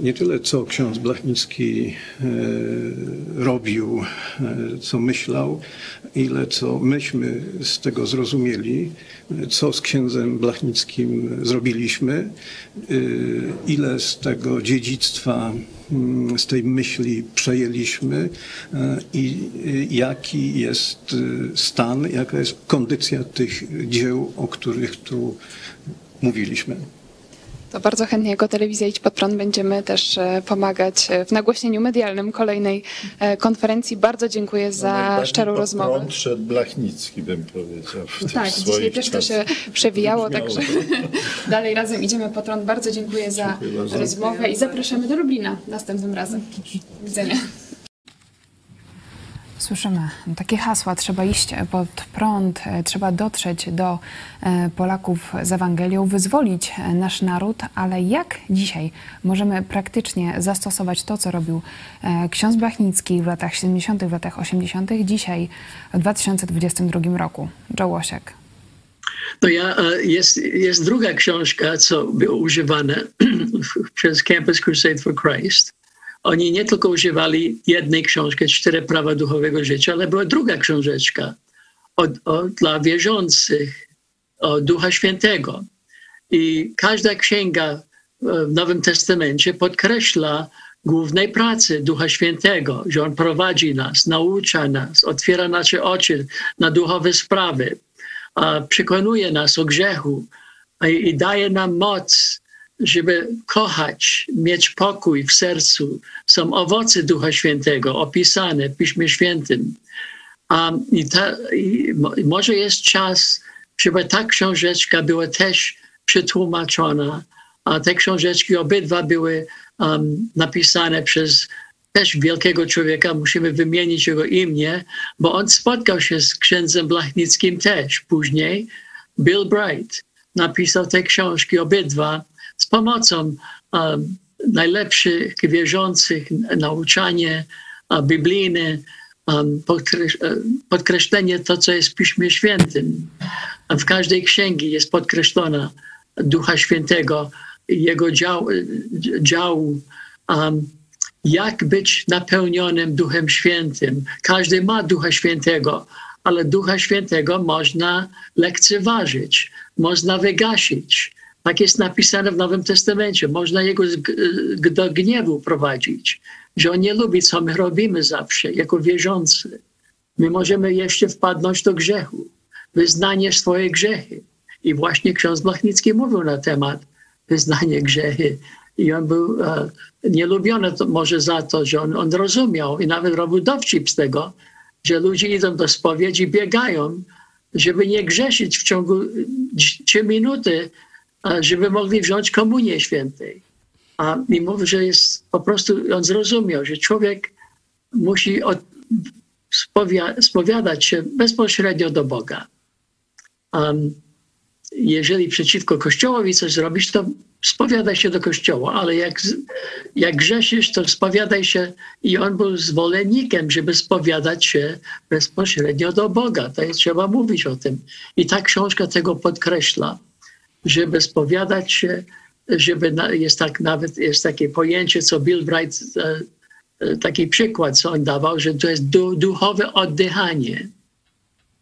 nie tyle co ksiądz Blachnicki y, robił, y, co myślał, ile co myśmy z tego zrozumieli, co z księdzem Blachnickim zrobiliśmy, ile z tego dziedzictwa Mm, z tej myśli przejęliśmy i jaki jest stan, jaka jest kondycja tych dzieł, o których tu mówiliśmy. To bardzo chętnie jako telewizja Idź Pod Prąd będziemy też e, pomagać w nagłośnieniu medialnym kolejnej konferencji. Bardzo dziękuję za no szczerą rozmowę. Prąd szedł Blachnicki, bym powiedział. tak, dzisiaj też to się przewijało, także dalej razem idziemy pod prąd. Bardzo dziękuję za dziękuję rozmowę i zapraszamy do Lublina następnym razem. Do widzenia. Słyszymy takie hasła, trzeba iść pod prąd, trzeba dotrzeć do e, Polaków z Ewangelią, wyzwolić nasz naród, ale jak dzisiaj możemy praktycznie zastosować to, co robił e, ksiądz Blachnicki w latach 70., w latach 80., dzisiaj w 2022 roku? Joe Łosiak. No ja, e, jest, jest druga książka, co było używane przez Campus Crusade for Christ oni nie tylko używali jednej książki, Cztery Prawa Duchowego Życia, ale była druga książeczka o, o, dla wierzących, o Ducha Świętego. I każda księga w Nowym Testamencie podkreśla głównej pracy Ducha Świętego, że On prowadzi nas, naucza nas, otwiera nasze oczy na duchowe sprawy, przekonuje nas o grzechu i, i daje nam moc żeby kochać, mieć pokój w sercu, są owoce Ducha Świętego opisane w Piśmie Świętym. Um, i, ta, i może jest czas, żeby ta książeczka była też przetłumaczona. A te książeczki obydwa były um, napisane przez też wielkiego człowieka, musimy wymienić jego imię, bo on spotkał się z księdzem Blachnickim też później. Bill Bright napisał te książki obydwa z pomocą um, najlepszych wierzących, nauczanie uh, biblijne, um, podkreślenie to, co jest w Piśmie Świętym. W każdej księgi jest podkreślona Ducha Świętego, jego dział, działu, um, jak być napełnionym Duchem Świętym. Każdy ma Ducha Świętego, ale Ducha Świętego można lekceważyć, można wygasić. Tak jest napisane w Nowym Testamencie. Można jego do gniewu prowadzić, że on nie lubi, co my robimy zawsze, jako wierzący. My możemy jeszcze wpadnąć do grzechu, wyznanie swoje grzechy. I właśnie ksiądz Blachnicki mówił na temat wyznania grzechy. I on był e, nielubiony to może za to, że on, on rozumiał i nawet robił dowcip z tego, że ludzie idą do spowiedzi, biegają, żeby nie grzeszyć w ciągu trzy minuty, żeby mogli wziąć komunię świętej. A mimo, że jest po prostu, on zrozumiał, że człowiek musi od, spowiadać się bezpośrednio do Boga. Jeżeli przeciwko Kościołowi coś zrobisz, to spowiadaj się do Kościoła, ale jak, jak grzeszysz, to spowiadaj się i on był zwolennikiem, żeby spowiadać się bezpośrednio do Boga. To jest, trzeba mówić o tym. I ta książka tego podkreśla, żeby spowiadać się, żeby, jest tak nawet, jest takie pojęcie, co Bill Bright, e, e, taki przykład, co on dawał, że to jest duchowe oddychanie,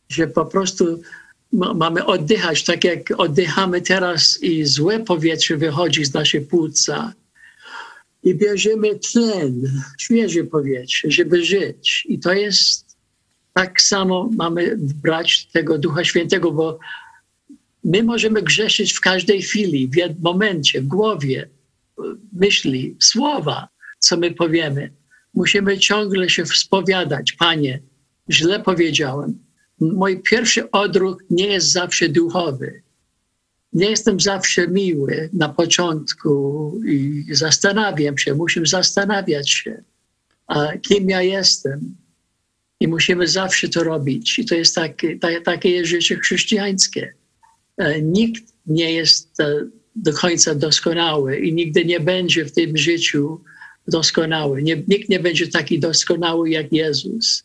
że po prostu mamy oddychać tak jak oddychamy teraz i złe powietrze wychodzi z naszej płuca i bierzemy tlen, świeże powietrze, żeby żyć. I to jest tak samo mamy brać tego Ducha Świętego, bo my możemy grzeszyć w każdej chwili, w jednym momencie, w głowie, myśli, słowa, co my powiemy. Musimy ciągle się spowiadać, Panie, źle powiedziałem, mój pierwszy odruch nie jest zawsze duchowy. Nie jestem zawsze miły na początku i zastanawiam się, musimy zastanawiać się, kim ja jestem. I musimy zawsze to robić. I to jest takie, takie życie chrześcijańskie. E, nikt nie jest e, do końca doskonały i nigdy nie będzie w tym życiu doskonały. Nie, nikt nie będzie taki doskonały jak Jezus.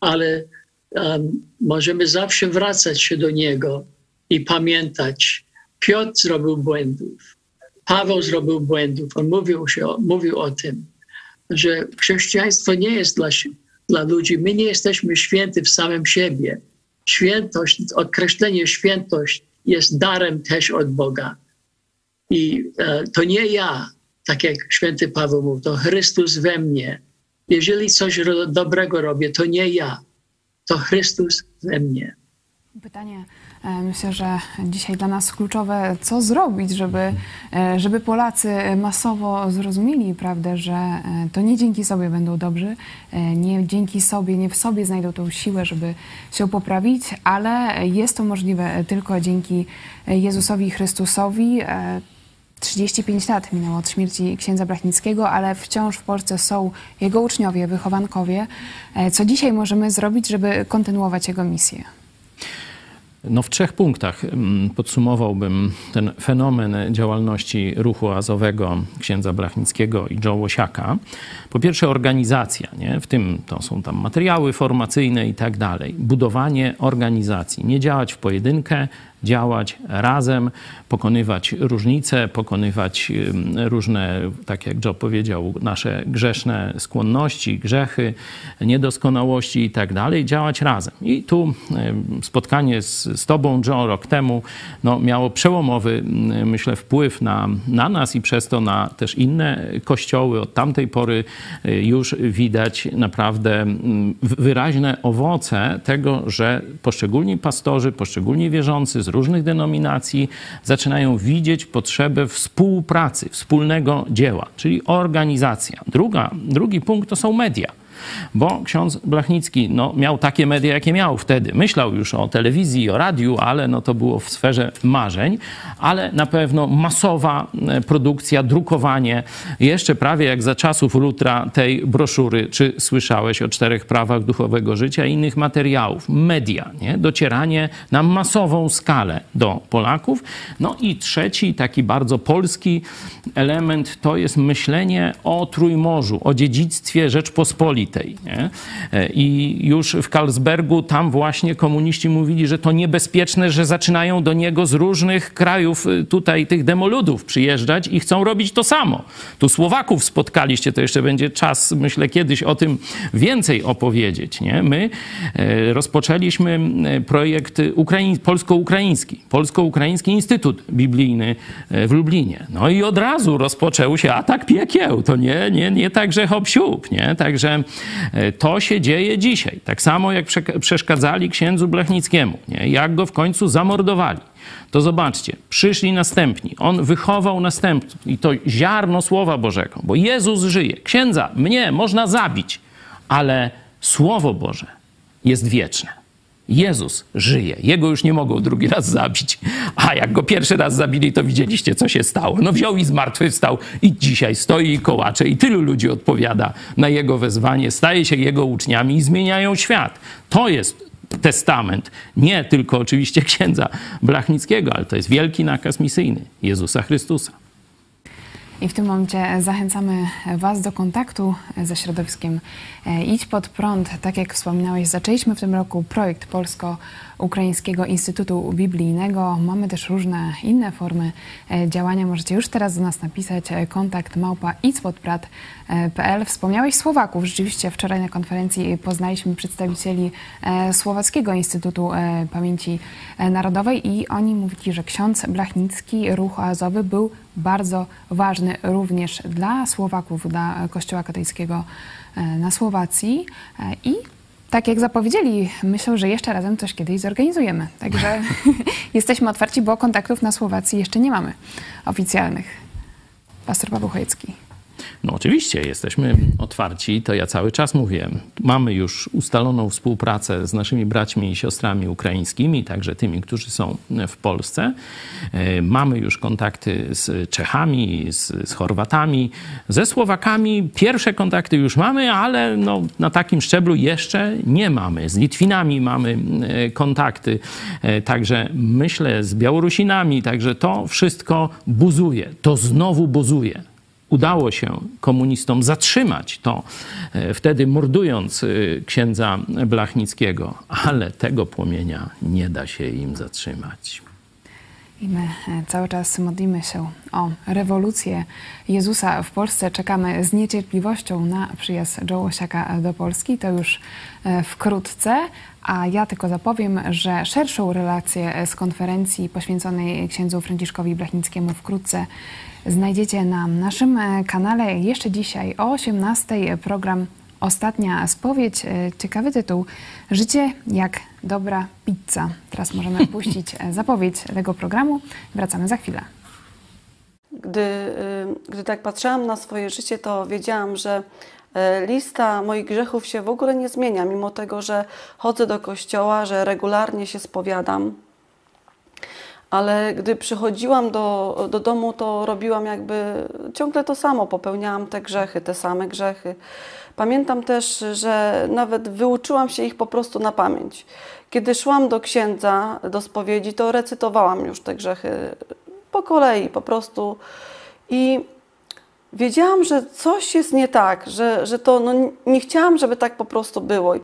Ale um, możemy zawsze wracać się do Niego i pamiętać. Piotr zrobił błędów, Paweł zrobił błędów. On mówił, się, mówił o tym, że chrześcijaństwo nie jest dla, dla ludzi. My nie jesteśmy święty w samym siebie. Świętość, określenie świętość jest darem też od Boga. I e, to nie ja, tak jak święty Paweł mówił, to Chrystus we mnie. Jeżeli coś dobrego robię, to nie ja, to Chrystus we mnie. Pytanie, myślę, że dzisiaj dla nas kluczowe, co zrobić, żeby, e, żeby Polacy masowo zrozumieli prawdę, że e, to nie dzięki sobie będą dobrzy, nie dzięki sobie, nie w sobie znajdą tą siłę, żeby się poprawić, ale jest to możliwe tylko dzięki Jezusowi Chrystusowi. 35 lat minęło od śmierci księdza Brachnickiego, ale wciąż w Polsce są jego uczniowie, wychowankowie. E, co dzisiaj możemy zrobić, żeby kontynuować jego misję? No w trzech punktach mm, podsumowałbym ten fenomen działalności ruchu azowego księdza Blachnickiego i Joe Łosiaka. Po pierwsze organizacja, nie? w tym to są tam materiały formacyjne i tak dalej. Budowanie organizacji. Nie działać w pojedynkę, działać razem, pokonywać różnice, pokonywać różne, tak jak Joe powiedział, nasze grzeszne skłonności, grzechy, niedoskonałości i tak dalej, działać razem. I tu spotkanie z, z Tobą, Joe, rok temu no, miało przełomowy, myślę, wpływ na, na nas i przez to na też inne kościoły. Od tamtej pory y, już widać naprawdę wyraźne owoce tego, że poszczególni pastorzy, poszczególni wierzący z różnych denominacji zaczynają widzieć potrzebę współpracy, wspólnego dzieła, czyli organizacja. Druga, drugi punkt to są media Bo ksiądz Blachnicki no, miał takie media, jakie miał wtedy. Myślał już o telewizji, o radiu, ale no, to było w sferze marzeń. Ale na pewno masowa e, produkcja, drukowanie, jeszcze prawie jak za czasów Lutra tej broszury, czy słyszałeś o czterech prawach duchowego życia i innych materiałów, media, nie? docieranie na masową skalę do Polaków. No i trzeci, taki bardzo polski element, to jest myślenie o Trójmorzu, o dziedzictwie Rzeczpospolitej. Nie? E, I już w Karlsbergu tam właśnie komuniści mówili, że to niebezpieczne, że zaczynają do niego z różnych krajów y, tutaj tych demoludów przyjeżdżać i chcą robić to samo. Tu Słowaków spotkaliście, to jeszcze będzie czas, myślę, kiedyś o tym więcej opowiedzieć. Nie? My e, rozpoczęliśmy e, projekt Ukraiń, polsko-ukraiński, Polsko-Ukraiński Instytut Biblijny w Lublinie. No i od razu rozpoczął się atak piekieł. To nie, nie, nie tak, że hop siup, nie? Także e, to się dzieje dzisiaj. Tak samo jak przeszkadzali księdzu Blechnickiemu, nie? Jak go w końcu zamordowali. To zobaczcie, przyszli następni. On wychował następców i to ziarno Słowa Bożego, bo Jezus żyje. Księdza, mnie można zabić, ale Słowo Boże jest wieczne. Jezus żyje. Jego już nie mogą drugi raz zabić. A jak go pierwszy raz zabili, to widzieliście, co się stało. No wziął i zmartwychwstał i dzisiaj stoi i kołacze i tylu ludzi odpowiada na jego wezwanie, staje się jego uczniami i zmieniają świat. To jest testament. Nie tylko oczywiście księdza Blachnickiego, ale to jest wielki nakaz misyjny Jezusa Chrystusa. I w tym momencie zachęcamy Was do kontaktu ze środowiskiem e, Idź pod prąd. Tak jak wspominałeś, zaczęliśmy w tym roku projekt Polsko-Ukraińskiego Instytutu Biblijnego. Mamy też różne inne formy e, działania. Możecie już teraz do nas napisać e, kontakt małpa idźpodprat.pl. Wspomniałeś Słowaków. Rzeczywiście wczoraj na konferencji poznaliśmy przedstawicieli Słowackiego Instytutu Pamięci Narodowej i oni mówili, że ksiądz Blachnicki, ruch oazowy był bardzo ważny również dla Słowaków, dla Kościoła katolickiego e, na Słowacji e, i tak jak zapowiedzieli, myślę, że jeszcze razem coś kiedyś zorganizujemy. Także jesteśmy otwarci, bo kontaktów na Słowacji jeszcze nie mamy oficjalnych. Pastor Paweł Chojecki. No oczywiście, jesteśmy otwarci, to ja cały czas mówię. Mamy już ustaloną współpracę z naszymi braćmi i siostrami ukraińskimi, także tymi, którzy są w Polsce. E, mamy już kontakty z Czechami, z, z Chorwatami, ze Słowakami. Pierwsze kontakty już mamy, ale no, na takim szczeblu jeszcze nie mamy. Z Litwinami mamy e, kontakty, e, także myślę z Białorusinami, także to wszystko buzuje. To znowu buzuje udało się komunistom zatrzymać to, e, wtedy mordując e, księdza Blachnickiego, ale tego płomienia nie da się im zatrzymać. I my e, cały czas modlimy się o rewolucję Jezusa w Polsce. Czekamy z niecierpliwością na przyjazd Joe Łosiaka do Polski. To już wkrótce. A ja tylko zapowiem, że szerszą relację z konferencji poświęconej księdzu Franciszkowi Blachnickiemu wkrótce znajdziecie na naszym e, kanale jeszcze dzisiaj o 18 program Ostatnia spowiedź. E, ciekawy tytuł. Życie jak dobra pizza. Teraz możemy puścić e, zapowiedź tego programu. Wracamy za chwilę. Gdy, gdy tak patrzyłam na swoje życie, to wiedziałam, że lista moich grzechów się w ogóle nie zmienia, mimo tego, że chodzę do kościoła, że regularnie się spowiadam ale gdy przychodziłam do, do domu, to robiłam jakby ciągle to samo, popełniałam te grzechy, te same grzechy. Pamiętam też, że nawet wyuczyłam się ich po prostu na pamięć. Kiedy szłam do księdza, do spowiedzi, to recytowałam już te grzechy po kolei, po prostu. I wiedziałam, że coś jest nie tak, że, że to no, nie chciałam, żeby tak po prostu było.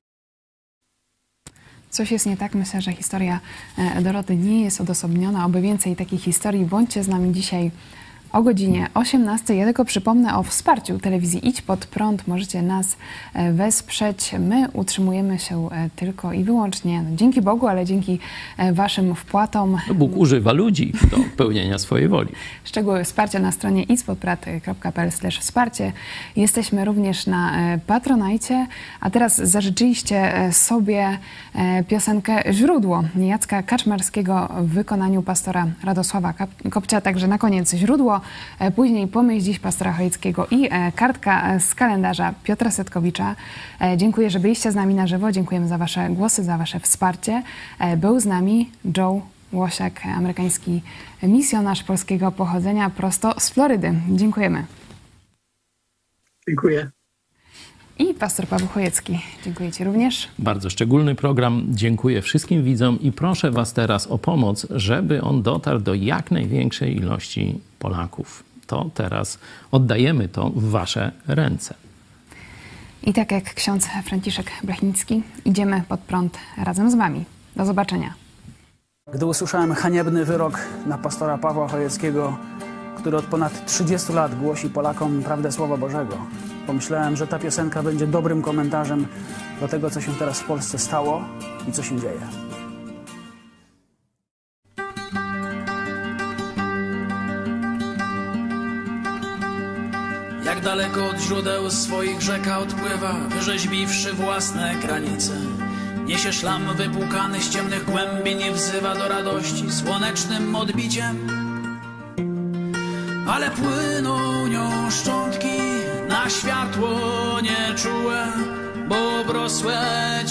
Coś jest nie tak. Myślę, że historia e, Doroty nie jest odosobniona. Oby więcej takich historii. Bądźcie z nami dzisiaj o godzinie 18. Ja tylko przypomnę o wsparciu telewizji Idź Pod Prąd. Możecie nas e, wesprzeć. My utrzymujemy się e, tylko i wyłącznie no, dzięki Bogu, ale dzięki e, Waszym wpłatom. No, Bóg używa ludzi do pełnienia swojej woli. Szczegóły wsparcia na stronie idźpodprat.pl wsparcie. Jesteśmy również na Patronajcie. A teraz zażyczyliście sobie piosenkę Źródło Jacka Kaczmarskiego w wykonaniu pastora Radosława Kopcia. Także na koniec Źródło. Państwo później pomyśl dziś pastora Chojeckiego i kartka z kalendarza Piotra Setkowicza. Dziękuję, że byliście z nami na żywo. Dziękujemy za Wasze głosy, za Wasze wsparcie. Był z nami Joe Łosiak, amerykański misjonarz polskiego pochodzenia prosto z Florydy. Dziękujemy. Dziękuję. I pastor Paweł Chojecki. Dziękuję Ci również. Bardzo szczególny program. Dziękuję wszystkim widzom i proszę Was teraz o pomoc, żeby on dotarł do jak największej ilości Polaków. To teraz oddajemy to w Wasze ręce. I tak jak ksiądz Franciszek Blachnicki, idziemy pod prąd razem z Wami. Do zobaczenia. Gdy usłyszałem haniebny wyrok na pastora Pawła Chojeckiego, który od ponad 30 lat głosi Polakom prawdę Słowa Bożego, pomyślałem, że ta piosenka będzie dobrym komentarzem do tego, co się teraz w Polsce stało i co się dzieje. Jak daleko od źródeł swoich rzeka odpływa, wyrzeźbiwszy własne granice. Niesie szlam wypłukany z ciemnych głębi, nie wzywa do radości słonecznym odbiciem. Ale płyną nią szczątki na światło nieczułe, bo obrosłe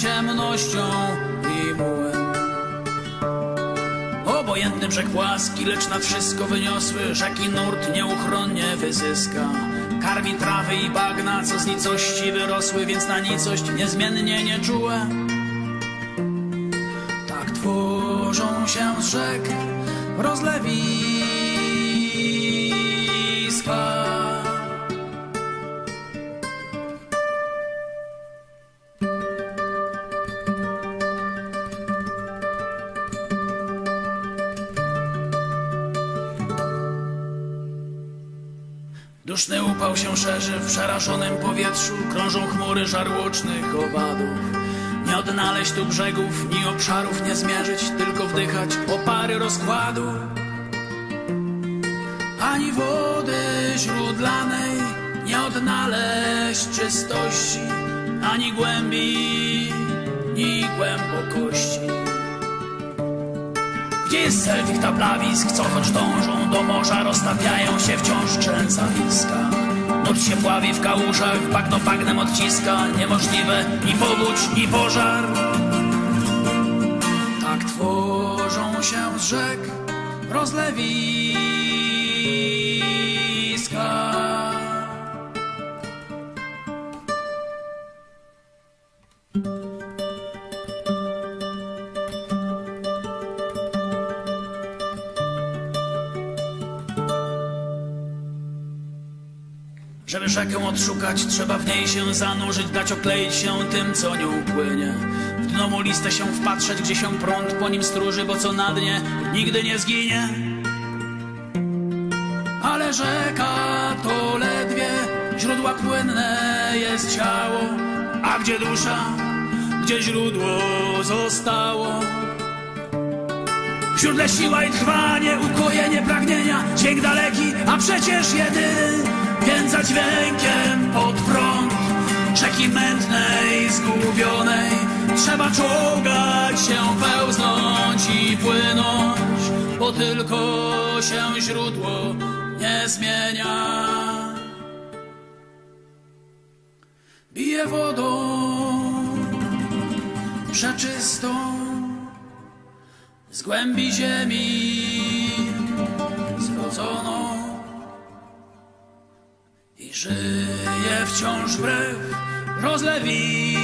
ciemnością i mułem. Obojętny brzeg płaski, lecz nad wszystko wyniosły rzeki nurt nieuchronnie wyzyska. Karmi trawy i bagna, co z nicości wyrosły, więc na nicość niezmiennie nieczułe. Tak tworzą się z rzek rozlewiska. Duszny upał się szerzy w przerażonym powietrzu, krążą chmury żarłocznych owadów. Nie odnaleźć tu brzegów, ni obszarów nie zmierzyć, tylko wdychać opary rozkładu. Ani wody źródlanej nie odnaleźć czystości, ani głębi, ni głębokości. Gdzie jest tych tablawisk, co choć dążą do morza, roztapiają się wciąż trzęsawiska. Noc się pławi w kałużach, bagno bagnem odciska, niemożliwe ni powódź, ni pożar. Tak tworzą się z rzek rozlewiska. Rzekę odszukać, trzeba w niej się zanurzyć, dać okleić się tym, co nią płynie. W dno listę się wpatrzeć, gdzie się prąd po nim stróży, bo co na dnie nigdy nie zginie. Ale rzeka to ledwie źródła płynne jest ciało, a gdzie dusza, gdzie źródło zostało. W źródle siła i trwanie, ukojenie pragnienia, dźwięk daleki, a przecież jedyny więc za dźwiękiem pod prąd. Rzeki mętnej, zgubionej. Trzeba czołgać się, pełznąć i płynąć, bo tylko się źródło nie zmienia. Bije wodą przeczystą z głębi ziemi zrodzoną żyje wciąż wbrew rozlewisko.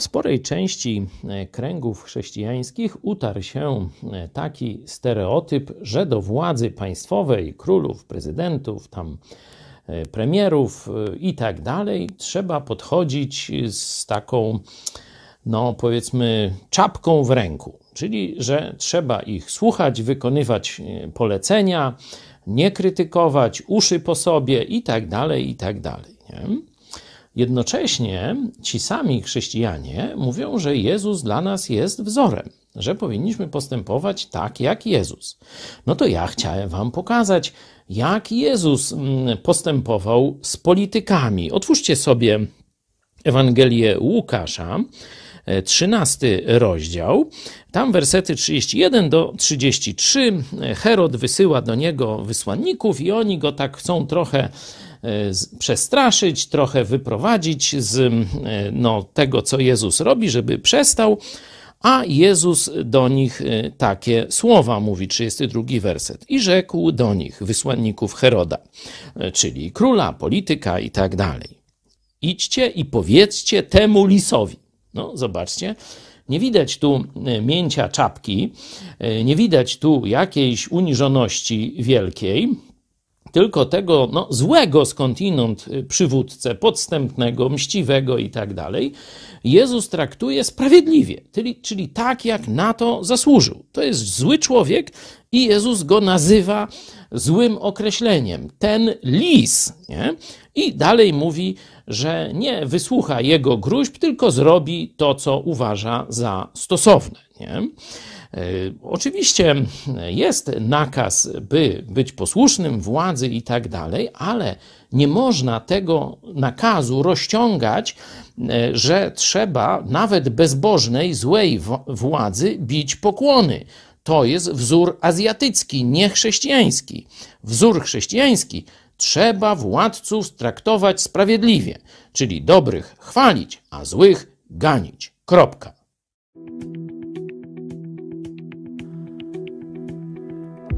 W sporej części e, kręgów chrześcijańskich utarł się e, taki stereotyp, że do władzy państwowej, królów, prezydentów, tam e, premierów i tak dalej, trzeba podchodzić z taką, no powiedzmy, czapką w ręku czyli że trzeba ich słuchać, wykonywać polecenia, nie krytykować, uszy po sobie i tak dalej, i tak dalej. Nie? Jednocześnie ci sami chrześcijanie mówią, że Jezus dla nas jest wzorem, że powinniśmy postępować tak jak Jezus. No to ja chciałem Wam pokazać, jak Jezus mm, postępował z politykami. Otwórzcie sobie Ewangelię Łukasza, 13 rozdział. Tam wersety 31 do 33. Herod wysyła do niego wysłanników i oni go tak chcą trochę e, przestraszyć, trochę wyprowadzić z e, no, tego, co Jezus robi, żeby przestał. A Jezus do nich e, takie słowa mówi, 32 werset. I rzekł do nich, wysłanników Heroda, czyli króla, polityka i tak dalej. Idźcie i powiedzcie temu lisowi. No, zobaczcie. Nie widać tu e, mięcia czapki, e, nie widać tu jakiejś uniżoności wielkiej, tylko tego no, złego skądinąd e, przywódcę, podstępnego, mściwego i tak dalej, Jezus traktuje sprawiedliwie, czyli, czyli tak, jak na to zasłużył. To jest zły człowiek i Jezus go nazywa złym określeniem. Ten lis. Nie? I dalej mówi, że nie wysłucha jego gruźb, tylko zrobi to, co uważa za stosowne. Nie? E, oczywiście jest nakaz, by być posłusznym władzy i tak dalej, ale nie można tego nakazu rozciągać, e, że trzeba nawet bezbożnej, złej władzy bić pokłony. To jest wzór azjatycki, nie chrześcijański. Wzór chrześcijański trzeba władców traktować sprawiedliwie, czyli dobrych chwalić, a złych ganić. Kropka.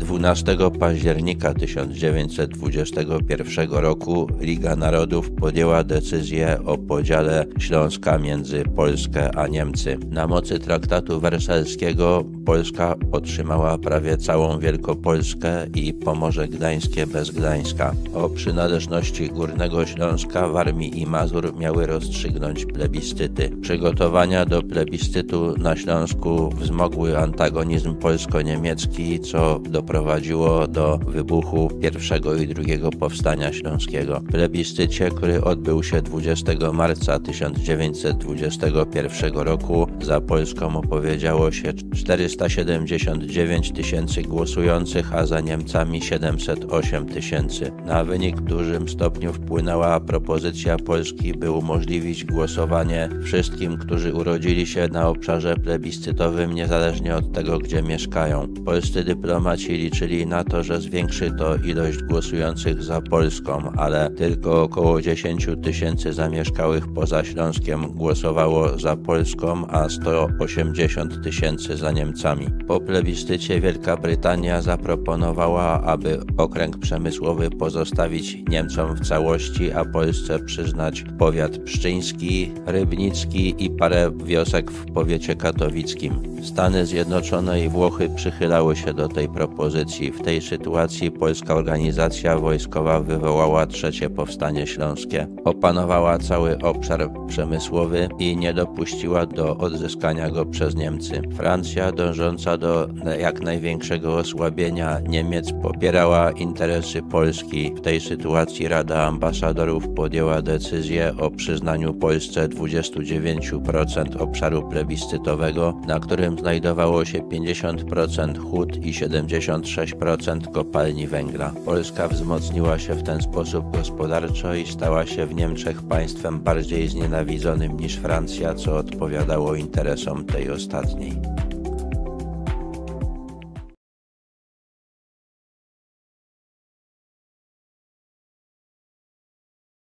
12 października 1921 roku Liga Narodów podjęła decyzję o podziale Śląska między Polskę a Niemcy. Na mocy traktatu wersalskiego Polska otrzymała prawie całą Wielkopolskę i Pomorze Gdańskie bez Gdańska. O przynależności Górnego Śląska, Warmii i Mazur miały rozstrzygnąć plebiscyty. Przygotowania do plebiscytu na Śląsku wzmogły antagonizm polsko-niemiecki, co doprowadziło doprowadziło do wybuchu pierwszego i drugiego powstania śląskiego. W plebiscycie, który odbył się 20 marca 1921 roku, za Polską opowiedziało się 479 tysięcy głosujących, a za Niemcami 708 tysięcy. Na wynik w dużym stopniu wpłynęła propozycja Polski, by umożliwić głosowanie wszystkim, którzy urodzili się na obszarze plebiscytowym, niezależnie od tego, gdzie mieszkają. Polscy dyplomaci liczyli na to, że zwiększy to ilość głosujących za Polską, ale tylko około 10 tysięcy zamieszkałych poza Śląskiem głosowało za Polską, a 180 tysięcy za Niemcami. Po plebiscycie Wielka Brytania zaproponowała, aby okręg przemysłowy pozostawić Niemcom w całości, a Polsce przyznać powiat pszczyński, rybnicki i parę wiosek w powiecie katowickim. Stany Zjednoczone i Włochy przychylały się do tej propozycji w tej sytuacji polska organizacja wojskowa wywołała trzecie powstanie śląskie. Opanowała cały obszar przemysłowy i nie dopuściła do odzyskania go przez Niemcy. Francja, dążąca do jak największego osłabienia Niemiec, popierała interesy Polski. W tej sytuacji Rada Ambasadorów podjęła decyzję o przyznaniu Polsce 29% obszaru plebiscytowego, na którym znajdowało się 50% hut i 76% 6% kopalni węgla. Polska wzmocniła się w ten sposób gospodarczo i stała się w Niemczech państwem bardziej znienawidzonym niż Francja, co odpowiadało interesom tej ostatniej.